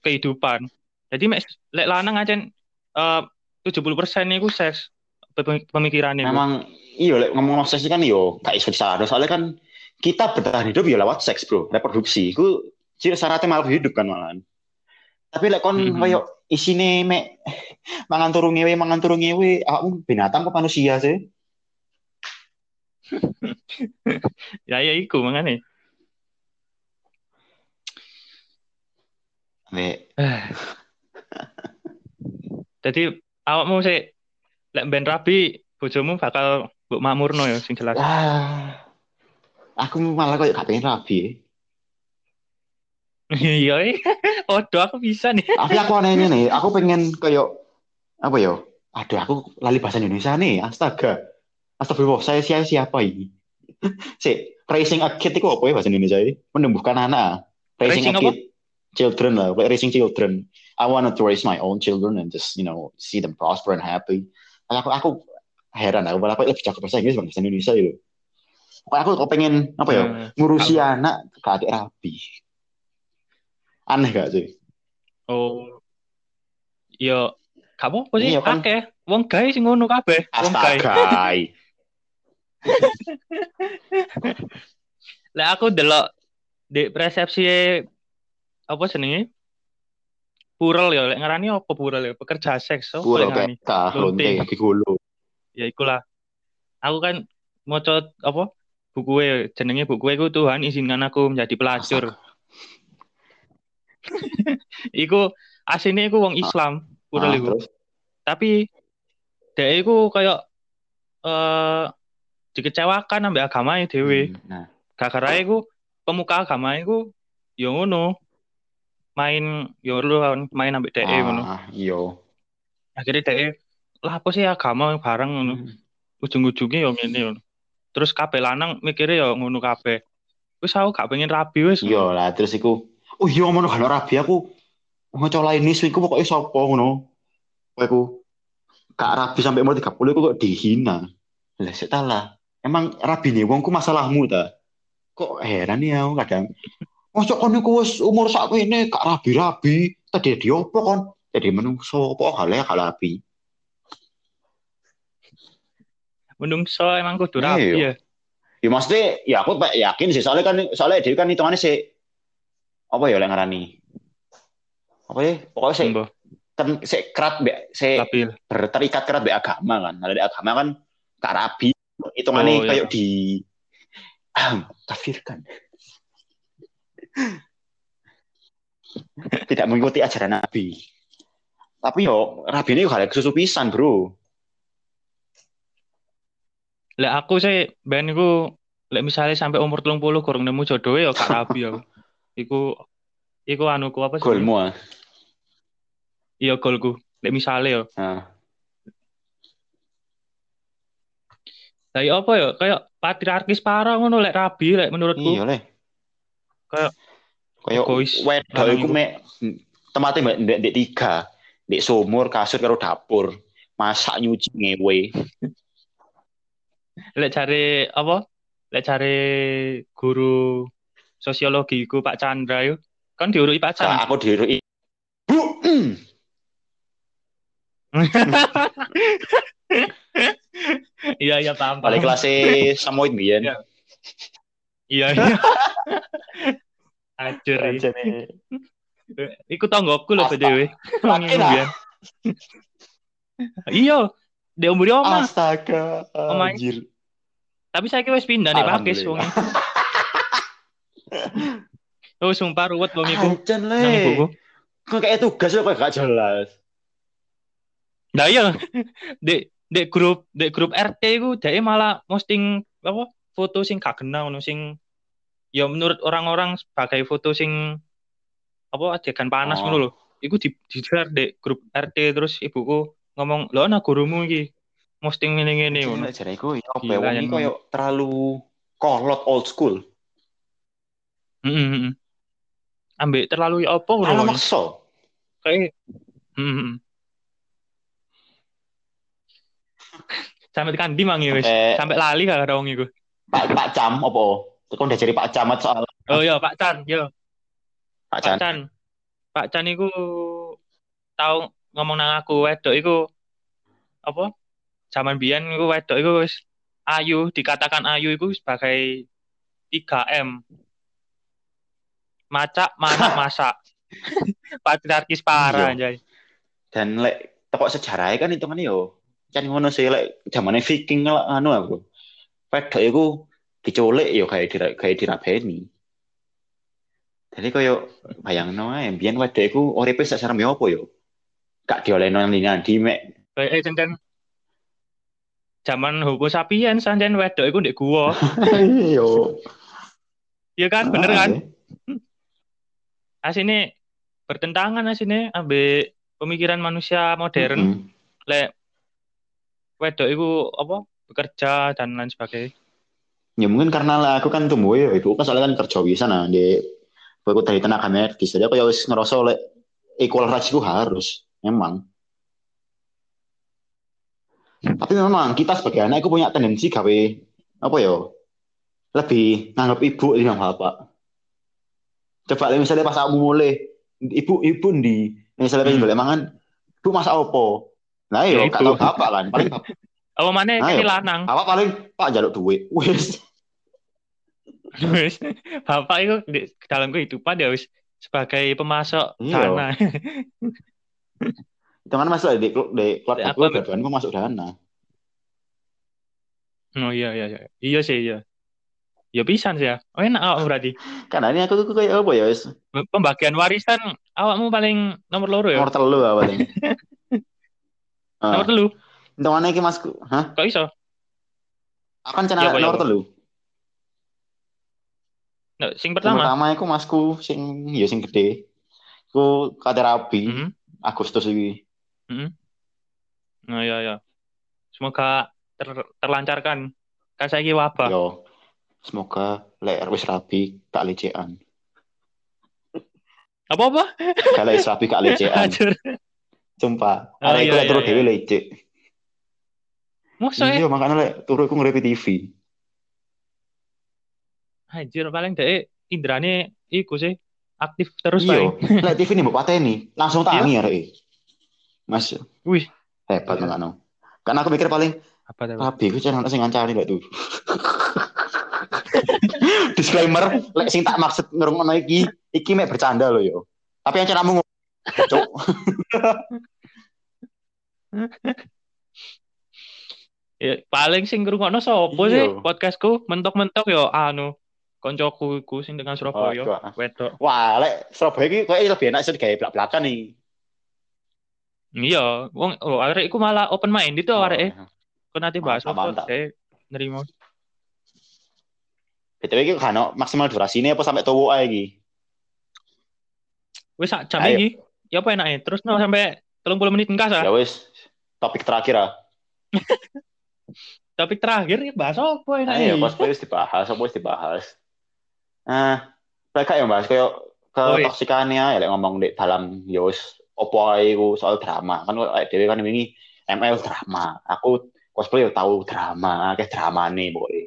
kehidupan. Jadi mek lek lanang aja eh 70% itu seks pem- pemikirannya itu. memang iya lek ngomong seks kan yo gak iso disalahno soalnya kan kita bertahan hidup ya lewat seks, Bro. Reproduksi iku ciri syaratnya malah hidup kan malahan. Tapi lek kon Mhm. koyo isine mek mangan turu ngewe, mangan turu ngewe, awakmu binatang apa manusia sih? ya ya iku mangane. Nek Jadi awakmu sih lek ben rabi bojomu bakal mbok makmurno ya sing jelas. ah, aku malah kok gak pengen rabi. Iya. Odo aku bisa nih. Tapi aku anehnya nih, aku pengen kayak apa ya? Aduh, aku lali bahasa Indonesia nih. Astaga. Astagfirullah, saya siapa siapa ini? si, raising a kid itu apa ya bahasa Indonesia ini? Menumbuhkan anak. Raising, Raising a apa? kid. Children lah, like raising children. I wanted to raise my own children and just, you know, see them prosper and happy. Aku, aku heran, aku malah lebih jago bahasa Inggris bahasa Indonesia itu. Pokoknya aku kok pengen, apa ya, Hmm. ngurusi anak ke adik rapi. Aneh gak sih? Oh. Yo, kamu apa sih? Iya, kan? Akeh. Wong gawe sing ngono kabeh. Wong. Astaga. Lek aku delok di persepsi apa jenenge? Pural ya, lek ngarani apa pural ya? Pekerja seks. Lek ngarani. peta, Lonte. lonte, kaki gulu. Ya ikulah. Aku kan maca apa? Buku jenenge buku iku Tuhan izinkan aku menjadi pelacur. Iku asine iku wong Islam, pural Ah, iku. terus? Tapi dhek iku kayak eh dikecewakan ambek agamanya dhewe. Hmm, Nah, Gara-gara iku pemuka agama iku ya ngono. Main ya lu main ambek dhek ngono. ah, iya. Akhirnya dhek lah apa sih agama bareng ngono. Hmm. Ujung-ujungnya ya ngene ngono. Terus kabeh lanang mikirnya ya ngono kabeh. Wis aku gak pengen rabi wis. Iya lah, terus iku. Oh iya, ngono kalau rabi aku ngoco lain isu iku pokoknya sapa ngono. Kowe iku gak rabi sampai umur 30 iku kok dihina. Lah sik lah. Emang rabi nih wongku masalahmu ta? Kok heran ya aku kadang. Mosok kon iku wis umur sak ini gak rabi-rabi. Tadi di opo kon? Jadi menungso opo hale gak rabi. Menungso emang kudu Iya. rabi ya. Ya maksudnya ya aku yakin sih soalnya kan soalnya dia kan hitungannya sih apa ya yang ngarani? Apa ya? Pokoknya Mbah, kan sih kerat be labil. berterikat kerat be agama kan. Ada di agama kan kak rabi. Hitungannya Oh, iya. kayak di kafirkan. Tidak mengikuti ajaran nabi. Tapi yo rabi ini hal kesusu pisan bro. Lek aku sih ben lek misalnya sampai umur 30 kurang nemu jodoh ya gak rabi aku. Iku iku anuku apa sih? golmu ah Iya golku. Lek misalnya ya. Nah, Lah iya apa ya? Kayak patriarkis parah ngono lek rabi lek menurutku. iya leh Kayak kayak wedok iku mek tempatnya mbak ndek ndek tiga ndek sumur kasur karo dapur masak nyuci ngewe Lek cari apa? Lek cari guru sosiologi ku Pak Chandra yo. Kan diuruti Pak Chandra. aku diruki bu mm. Iya iya paham. balik kelas samoid biyen Iya. Iya iya. Ajur. iya. Ajane. Iku tanggoku lho Asta- BTW. Wong Yakin, iku ah? biyen. Iya, dia umur oma. astaga Omah. anjir Tapi saya wis pindah nih Pakis wong. Oh, sumpah ruwet iku. Anjen Nang le kok kayak tugas kok gak jelas Nah iya, di di grup di grup RT iku dhek malah posting apa foto sing gak kena ngono sing ya menurut orang-orang sebagai foto sing apa adegan panas Oh. ngono lho. Iku di di share di grup RT terus ibuku ngomong, "Lho ana gurumu iki posting ngene-ngene ngono." Jadi aku ya apa terlalu kolot old school Heeh, heeh. Ambek terlalu ya apa ngono. terlalu makso Kayak heeh. Sampai tekan di mangi wis. Sampai- lali gak ada wong iku. Pak Pak Cam apa Kau udah jadi Pak Camat soal Oh iya Pak Chan, yo. Pak Pak Chan Chan. Pak Chan iku tahu ngomong nang aku wedok iku apa? Zaman biyen iku wedok iku wis ayu, dikatakan ayu iku sebagai 3M. Macak, manak, masak. Patriarkis parah Iya. anjay. dan lek teko sejarahnya kan hitungannya yo kan ngono sih lek zamane Viking lah anu aku wedok iku diculik yo kayak dira, kayak dirabeni. Jadi koyo bayangno ae mbiyen wedok iku uripe sak serem yo apa yo? Gak diolehno ndi mek Eh, eh Cen, zaman Homo sapiens anjen wedok iku ndek gua. yo. Iya kan, bener kan? Ah, Asine bertentangan asine ambe pemikiran manusia modern. Mm-mm. Lek wedok iku apa? bekerja dan lain sebagainya. Ya mungkin karena lah aku kan tumbuh ya itu kan soalnya kan kerja bisa nah di aku dari tenaga medis jadi aku ya wis ngerasa oleh equal rights itu harus memang tapi memang kita sebagai anak itu punya tendensi gawe apa ya lebih nganggap ibu dengan bapak coba misalnya pas aku mulai ibu ibu di misalnya pengen Hmm. golek mangan ibu masak opo nah Ya, iya gak ibu. tau bapak kan paling bapak, Apa mana Ayo. ini lanang? bapak paling pak jaluk duit wis Wis, Bapak itu di dalam kehidupan ya wis sebagai pemasok Iya. dana. Itu kan masuk di, di keluarga Ya, apa- dua gue masuk dana. Oh iya iya iya. Iya sih iya. Ya pisan sih ya. Oh enak awakmu berarti. Karena ini aku tuh kayak apa ya? wis Pembagian warisan awakmu paling nomor loro ya. Nomor telu apa nih? Nomor Ah, telu. itu mana iki masku? Hah? Kok iso? Akan Iya, channel apa, iya, nomor apa? telu. Nah, sing pertama. pertama aku masku sing ya sing gede. Ku kate rabi Mhm. Agustus iki. Nah iya iya. Semoga ter- terlancarkan. Kan saiki wabah. Yo. Semoga lek wis rabi gak lecean. Apa-apa? Gak lek wis rabi gak lecean. Sumpah. Oh, Arek iya, iku lek iya, turu iya. dhewe lecek. Masa ya? Iya, makanya lek turu iku ngrepi TV. Anjir paling dek indrane iku sih aktif terus Iya, lek TV nih mbok pateni, langsung tangi arek. Mas, Wih, hebat Iya. makanya. Karena aku mikir paling apa tuh? Rabi ku channel sing ngancani lek. Disclaimer, lek sing tak maksud ngrungokno iki, iki mek bercanda loh yo. Tapi yang cenamu Cuk. Ya, paling sing ngrungokno sapa Iya. sih podcastku mentok-mentok yo anu koncoku iku sing dengan Surabaya. Waduh. Wedok. Wah, lek Surabaya iki koyo lebih enak sih digawe belak-belakan nih. Iya, wong oh, arek iku malah open mind itu Oh, arek Kok nanti bahas apa? Saya nerima. BTW iki kan maksimal durasine apa sampai tuwa ae iki? Wis sak jam iki. Ya apa enaknya? Terus no sampai 30 menit engkas ah. Ya wis, topik terakhir ah. Topik terakhir ya bahas apa enaknya? Ayo, pas wis dibahas, apa wis dibahas. Nah, mereka yang bahas kayak ke Oh, iya. ya lek ngomong di dalam ya wis opo ae soal drama. Kan kok dhewe kan wingi ML drama. Aku cosplay yo tahu drama, kayak drama nih pokoknya.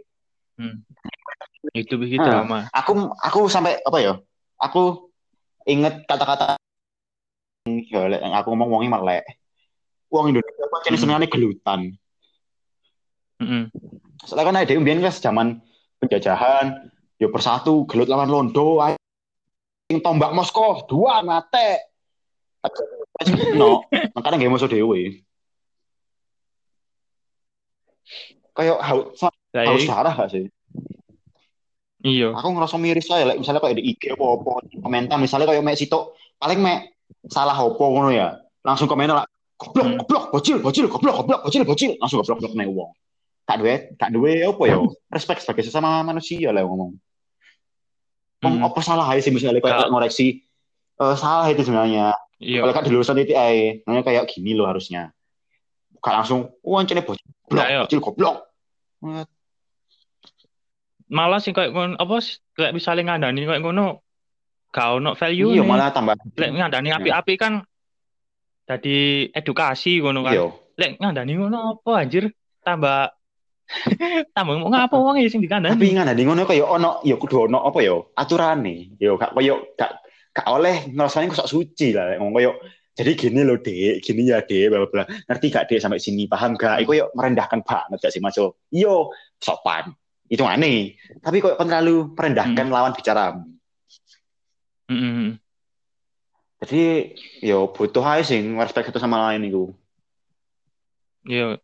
Itu begitu Hmm. drama. Aku aku sampai apa ya? Aku inget kata-kata ya yang aku ngomong wongi melek. Wong Indonesia kok jenis Hmm. senengane gelutan. Heeh. Soalnya kan ada kan zaman penjajahan, yo bersatu gelut lawan Londo. Sing tombak Moskow dua mate. No, makanya nggak musuh dewe. Kayak haus haus iya. darah gak sih? Iya. Aku ngerasa miris saya, like, misalnya kayak di IG apa apa komentar, misalnya kayak mek sitok paling mek salah apa ngono ya, langsung komentar lah, goblok, Hmm. goblok, bocil, bocil, goblok, goblok, bocil, bocil, langsung goblok, goblok nek wong. Gak duwe, gak duwe apa ya? Respect sebagai sesama manusia lah ngomong. Wong Hmm. apa salah aja sih misalnya kayak ngoreksi eh, salah itu sebenarnya. Iya. Kalau kan di lulusan itu ae, namanya kayak gini loh harusnya. Gak langsung, wah ancene bocil, goblok, bocil, goblok. Malah sih kayak ngono apa kayak misalnya ngandani kayak ngono gak ono value Iya nih. malah tambah. Lek ngandani api-api kan jadi edukasi ngono kan. Iya. Lek ngandani ngono apa anjir? Tambah tambah mau ngapa wong sing Tapi dikandani. ngandani ngono kayak ono ya kudu ono apa ya aturane. Yo gak koyo gak gak oleh ngrasane kok sok suci lah ngomong koyo jadi gini loh dek, gini ya dek, bla bla. Ngerti gak dek sampai sini paham gak? Iku yo merendahkan banget gak sih Mas? Yo, Yo, sopan. Itu aneh. Tapi kok kan terlalu merendahkan lawan bicara. Heeh. Jadi yo butuh aja sih respect satu sama lain itu. Iya.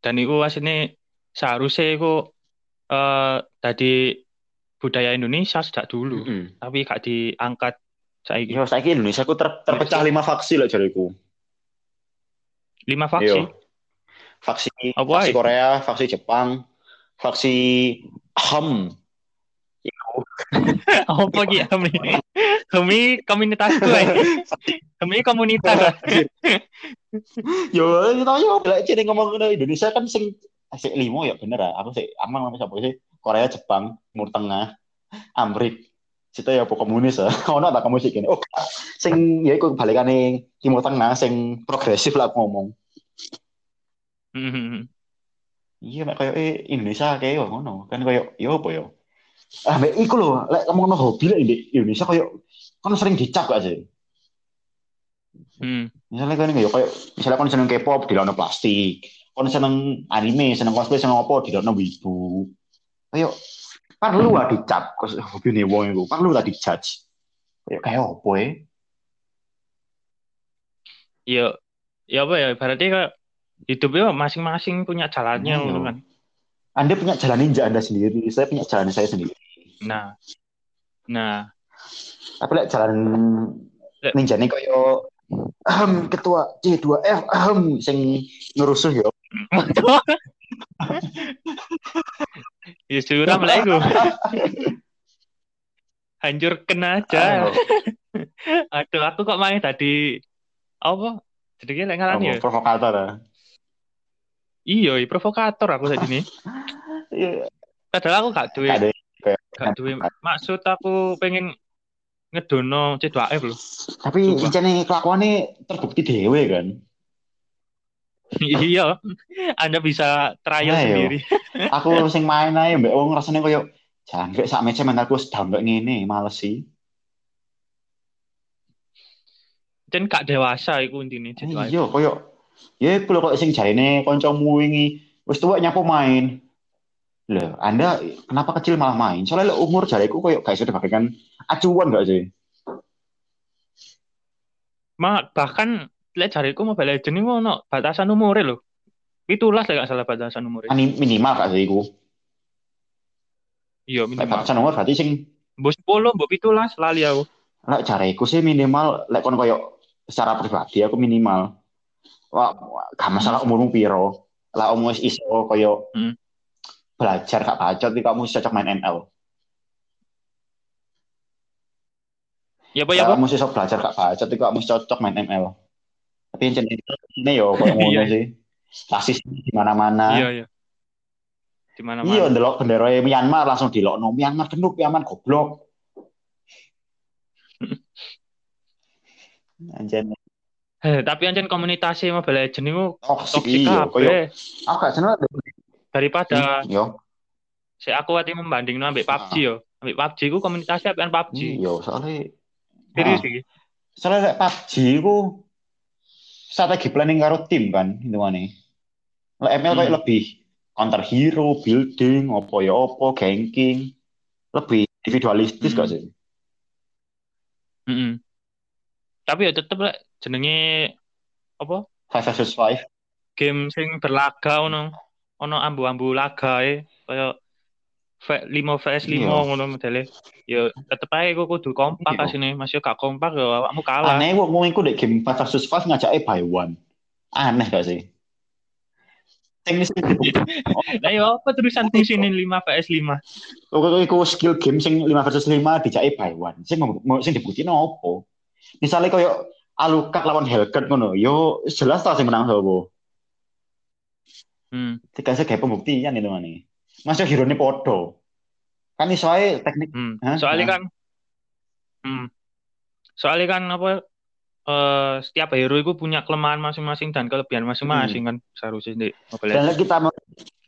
Dan iku asline seharusnya iku eh tadi budaya Indonesia sejak dulu, Mm-mm. tapi gak diangkat saiki. Yo saiki Indonesia ku ter- terpecah lima faksi lah jariku. Lima faksi. Yo. Faksi Apa faksi? Korea, faksi Jepang, faksi HAM. Apa ki kami? Kami komunitasku ae. Kami komunitas. Yo, kita yo lek cene ngomong Indonesia kan sing sing limo ya bener ah. Aku sih aman ngomong sapa sih? Korea, Jepang, Timur Tengah, Amrik. Situ ya apa komunis ya. Ono tak kamu sih gini. Oh, sing ya iku balikane Timur Tengah sing progresif lah aku ngomong. Iya, mek koyo eh, Indonesia kayak yo ngono. Kan koyo yo apa yo? Ah, mek iku lho, lek ngomong hobi lek di Indonesia koyo kan sering dicap gak sih? Hmm. Misalnya kan kayak kayak misalnya kan seneng K-pop di dalam plastik, kan seneng anime, seneng cosplay, seneng apa di dalam wibu. Kayak perlu lah dicap, hobi nih wong itu perlu lah dijudge. Kayak kayak apa ya? Ya, ya apa ya? Berarti kayak hidupnya masing-masing punya jalannya Iya. ngono kan. Anda punya jalan ninja Anda sendiri, saya punya jalan saya sendiri. Nah. Nah, Tapi lek jalan Lek- ninja nih kayak ahem, ketua C2F ahem sing ngerusuh ya. ya suram lah iku. Hancurkan aja. Aduh, aku kok main tadi apa? Jadi lek ngaran ya. Apa, provokator ya. Iya, iya, provokator aku tadi nih. Iya, Padahal aku gak duwe gak duwe maksud aku pengen ngedono C2F loh. tapi incene kelakuannya terbukti dewe kan. iya. Anda bisa trial Ayo. sendiri. aku sing main aja mbak wong rasanya koyo jangkrik sak mentalku wis down kayak ngene males sih Dan gak dewasa iku intine C2F. iya koyo ya iku lho koyo sing jarine kancamu wingi wis tuwek nyapu main Loh, Anda kenapa kecil malah main? Soalnya lho, umur jariku koyo gak sudah bagaikan acuan gak sih? Ma, bahkan lek jariku Mobile Legends ini ono batasan umure lho. Itulah lek gak salah batasan umure. Ani minimal gak sih iku? Iya, Lek minimal. batasan umur berarti sing Mbok 10, mbok 17 lali aku. lek jariku sih minimal lek kon koyo secara pribadi aku minimal. Wah, gak masalah umurmu piro. Lah umur wis iso koyo Hmm. belajar gak bacot iki kamu cocok main ML. Ya apa ya apa? kamu iso belajar gak bacot iki kamu cocok main ML. Tapi yang jenis ini yo koyo ngono Iya. sih. Rasis di mana-mana. Iya, iya. Di mana-mana. Iya, ndelok bendera Myanmar langsung dilokno. Myanmar genuk, Myanmar goblok. Anjen Eh, tapi anjen komunitasnya Mobile Legends itu toksik toksik iya, kabeh. aku gak seneng Daripada yo. si aku hati membanding ambek PUBG yo. Ambek PUBG ku komunitasnya apian PUBG. Iya, soalnya Serius Ah. iki. soalnya lek PUBG ku strategi planning karo tim kan hitungane. Lek ML kayak Hmm. lebih counter hero, building, opo ya opo, ganking, lebih individualistis Hmm. gak sih? Mm-mm. Tapi ya tetep lek jenenge apa? Five versus five. Game sing berlaga ono ono ambu-ambu laga e kaya 5 vs 5 Iya. ngono modele. Ya tetep ae kok kudu kompak Iya. asine. Mas yo gak kompak yo awakmu kalah. Aneh wong wong iku dek game five versus five ngajaknya by one. Aneh gak sih? Lah yo apa terusan di sini 5 vs 5? Oke, iku skill game sing 5 versus 5 dijake by one. Sing mau mau- sing dibuktikan opo? Misalnya koyo Alucard lawan Hellcat ngono, yo jelas tau sing menang sapa. Hmm. Dikasih kayak pembuktian itu mana? Masuk hero ini podo. Kan ae teknik. Hmm. Hah? Soalnya Hah? kan hmm. Soalnya kan apa eh setiap hero itu punya kelemahan masing-masing dan kelebihan masing-masing kan seharusnya di Mobile Dan kita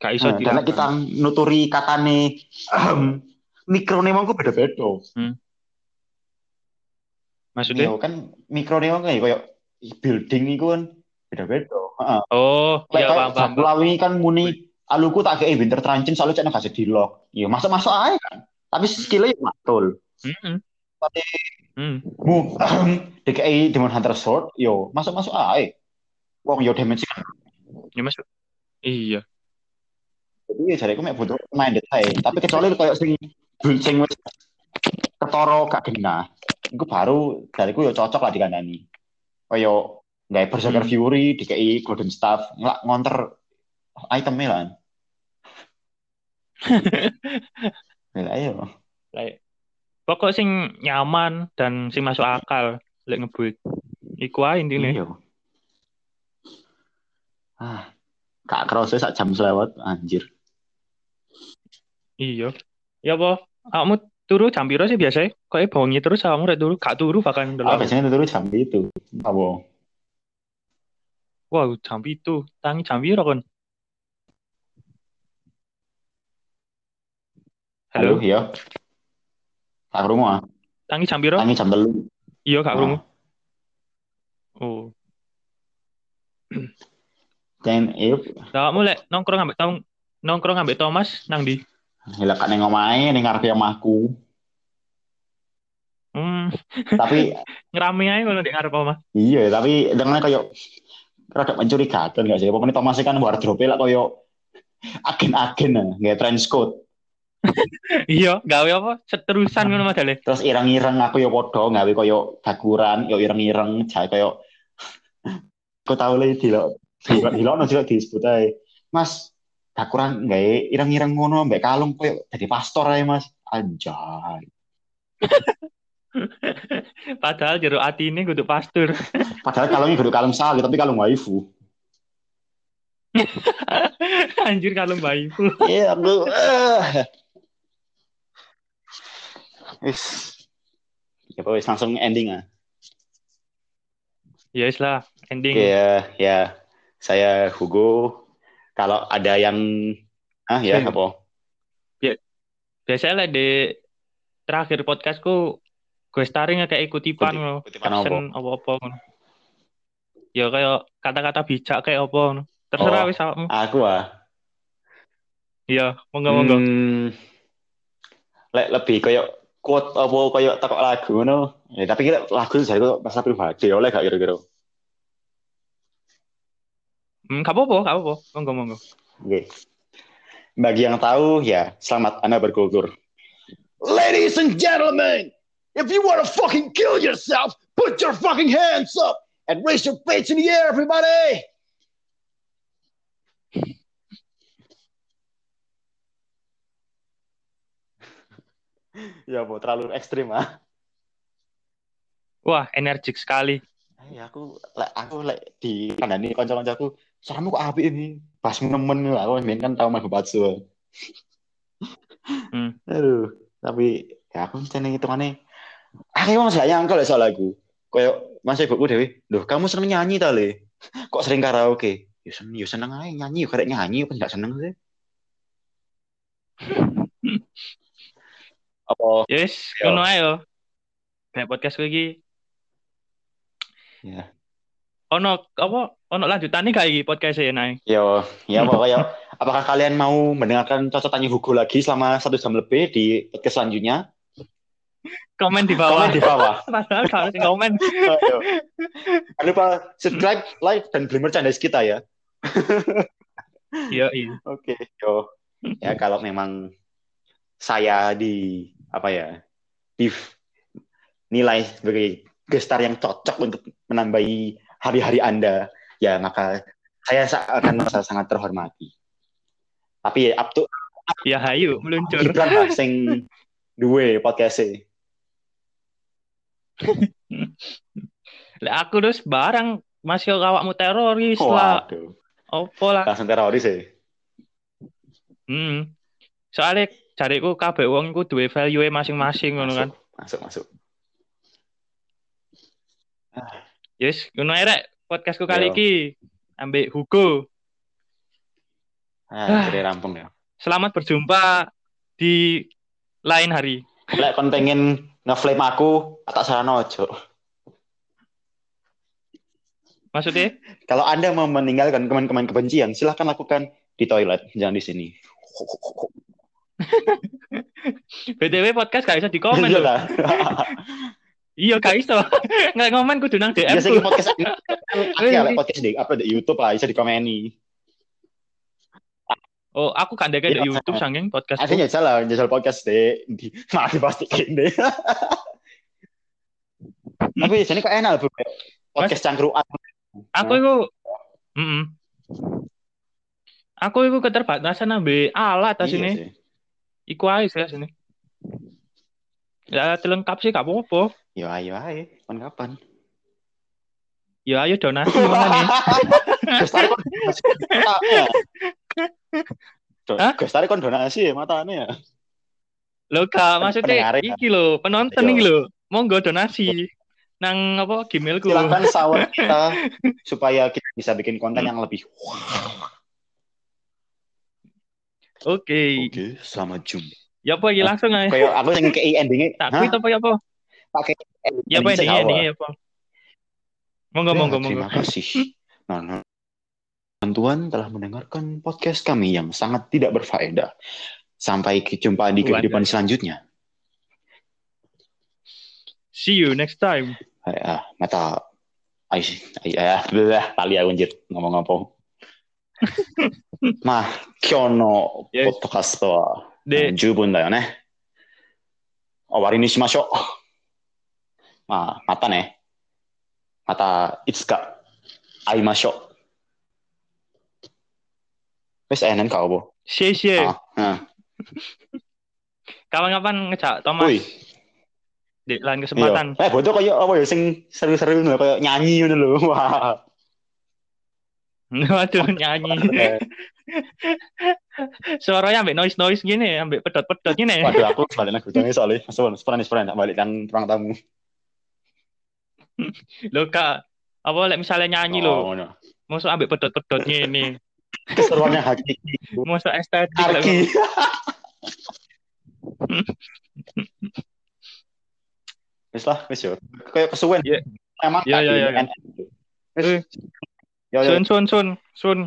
Gak iso nah, dan kita nuturi katane ahem, mikrone mongko beda-beda. Maksudnya? Iya kan mikrone mongko ya koyo building iku kan beda-beda. Heeh. Oh, iya paham paham. Wingi kan muni aluku tak kayak winter trancing soalnya cek kasih di lock. Ya masuk-masuk aja kan. Tapi skillnya ya matul. Hmm. Tapi Hmm. mu DKI Demon Hunter Sword yo masuk-masuk aja. Wong yo damage kan Ya masuk. Iya. Jadi ya jariku mek butuh main detail. Tapi kecuali kayak sing sing ketoro gak genah. Iku baru jariku ya cocok lah dikandani. Kaya nggak Berserker Hmm. Fury, DKI Golden Staff, ngelak ngonter itemnya lah. Ya ayo. Like, pokok sing nyaman dan sing masuk akal lek ngebuild. Iku ae intine. Iya. Ah, gak kerasa sak jam selewat anjir. Iya. Ya apa? Kamu turu jam piro sih biasanya? Kok bongi terus kamu rek turu? Gak turu bahkan Ah, ndelok. biasanya turu jam itu. Apa? Wow, jam itu. Tangi jam piro kon? Halo, Halo. iya. Tak rumah. Tangi jam piro? Tangi jam telu. Iya, gak Ah. krungu. Oh. Dan iya, Lah lek nongkrong ambek tong nongkrong ambek Thomas nang di. Gila kan yang ngomain, yang ngarepe omahku. Hmm, Tapi ngerame ae ngono ndek ngarep omah. iya, tapi dengannya kayak rada mencurigakan gak sih? Pokoknya Thomas kan wardrobe lah kayak agen-agen nggak trench coat. Iya, gawe apa? Seterusan ngono modele. Terus ireng-ireng aku ya podo, gawe kayak baguran, ya ireng-ireng, jahe kayak aku tahu lah di lo, di lo no juga disebut aja. Mas, baguran nggak ireng-ireng ngono, mbak kalung kayak jadi pastor aja mas. Anjay. Padahal jero atine kudu pastur. Padahal kalungnya kudu kalung salib, tapi kalung waifu. Anjir kalung bayiku. Iya, aku. Wis. Ya, wis langsung ending ah. Ya wis lah, ending. Ya, ya. Saya Hugo. Kalau ada yang ah ya Hmm. apa? Biasanya lah di terakhir podcastku gue starring kayak kutipan kutipan apa? Ngono. Ya kayak kata-kata bijak kayak apa ngono. Terserah Oh. wis awakmu. Aku ah. Iya, monggo-monggo. Hmm, lek lebih kayak quote apa kayak tekok lagu ngono. Ya, tapi kira lagu itu jadi masa pribadi oleh gak kira-kira. Hmm, gak apa-apa, gak apa-apa. Monggo-monggo. Oke. Bagi yang tahu ya, selamat Anda bergugur. Ladies and gentlemen, if you want to fucking kill yourself, put your fucking hands up and raise your face in the air, everybody. ya, bu, terlalu ekstrim ah. Wah, energik sekali. Ya aku aku lek di kandani kanca-kancaku, saramu kok apik ini. Pas nemen aku main kan tau main bapatsu. Hmm. Aduh, tapi ya aku seneng hitungannya. Aku emang gak nyangka lah soal lagu. Kayak mas ibuku dewi, loh kamu seneng nyanyi tali? Kok sering karaoke? Ya seneng, ya seneng aja nyanyi, karek nyanyi, kan gak seneng sih. Apa? Yes, Yo. ngono ae yo. Kayak podcast iki. Ya. Ono apa? Ono lanjutane gak iki podcast e nae? Yo, ya pokoknya apakah kalian mau mendengarkan cocok tanya Hugo lagi selama satu jam lebih di podcast selanjutnya? Komen di bawah. Komen di bawah. Padahal sing komen. Ayo. Jangan lupa subscribe, like, dan beli merchandise kita ya. Iya, iya. Oke, yo. Ya kalau memang saya di apa ya di nilai sebagai gestar yang cocok untuk menambahi hari-hari Anda, ya maka saya sa- akan merasa sangat terhormati. Tapi up to Ya hayu meluncur. Gibran lah sing duwe podcast Lah aku terus barang masih awakmu teroris lah. Waduh, Opo lah. langsung teroris ya. Hmm. Soalnya cariku kabeh wong iku duwe value masing-masing ngono kan. Masuk, masuk. Yes, ngono ae rek podcastku kali iki ambek Hugo. Ah, jadi rampung ya. Selamat berjumpa di lain hari. Lek kon pengen ngeflame aku, tak sarana ojo. Maksudnya? Kalau Anda mau meninggalkan komen-komen kebencian, silahkan lakukan di toilet, jangan di sini. BTW podcast gak bisa di komen Iya loh. lah. Iya gak iso. Nggak komen kudu nang DM. Biasanya ku. podcast Iya, ada podcast di upload di YouTube lah, bisa dikomeni. Oh, aku kan Iya, di YouTube sanging podcast. Aslinya salah, jajal podcast deh. Di, mati pasti gini. Tapi sini kok enak bro. Podcast cangkruan. Aku itu mm Aku itu keterbatasan ambil alat tas Iya ini. Iku aja sih sini. Ya lengkap sih gak apa-apa. Yo ayo ayo, kapan kapan. Ya ayo donasi mana nih? Gus tarik kon donasi ya matanya ya. Lo gak maksudnya ya. iki lo penonton Iya. iki lo. Monggo donasi nang apa Gmailku. Silakan sahur kita supaya kita bisa bikin konten yang lebih. Oke. Oke, selamat jumpa. Ya apa iki langsung aja. Kayak aku yang ke endingnya. Tak kuit apa ya apa? Pakai Ya apa ending ini sih, ini ya apa? Monggo Ya, monggo monggo. Terima kasih. Nah, nah. Bantuan telah mendengarkan podcast kami yang sangat tidak berfaedah. Sampai jumpa di kehidupan selanjutnya. See you next time. Ya, mata Ay, ay, ya, belah, tali aku anjir ngomong apa. Wa で、十分だよね。終わりにしましょう。まあ、またね。また、いつか会いましょう。Wes, enak kau, Bu. 谢谢。 Ah, ah. Kapan-kapan ngejak Thomas Wih, di lain iya. kesempatan. Eh, bodoh kayak apa ya, sing seru-seru ngono, kayak nyanyi ngono lho. Wah. Waduh nyanyi. Suaranya ambek noise noise gini, ambek pedot pedot gini. Waduh, aku balik nang gudangnya soalnya. Sepen, sepen, tak balik nang ruang tamu. Lo kak, apa lek misalnya nyanyi Oh, lo, ngono. masuk ambek pedot pedot gini, Keseruannya hakiki. masuk estetik. Arki. Wis lah, wis yo. Kayak kesuwen. Emang iya. Wis. Eh. Yo, yo. Sun sun sun sun.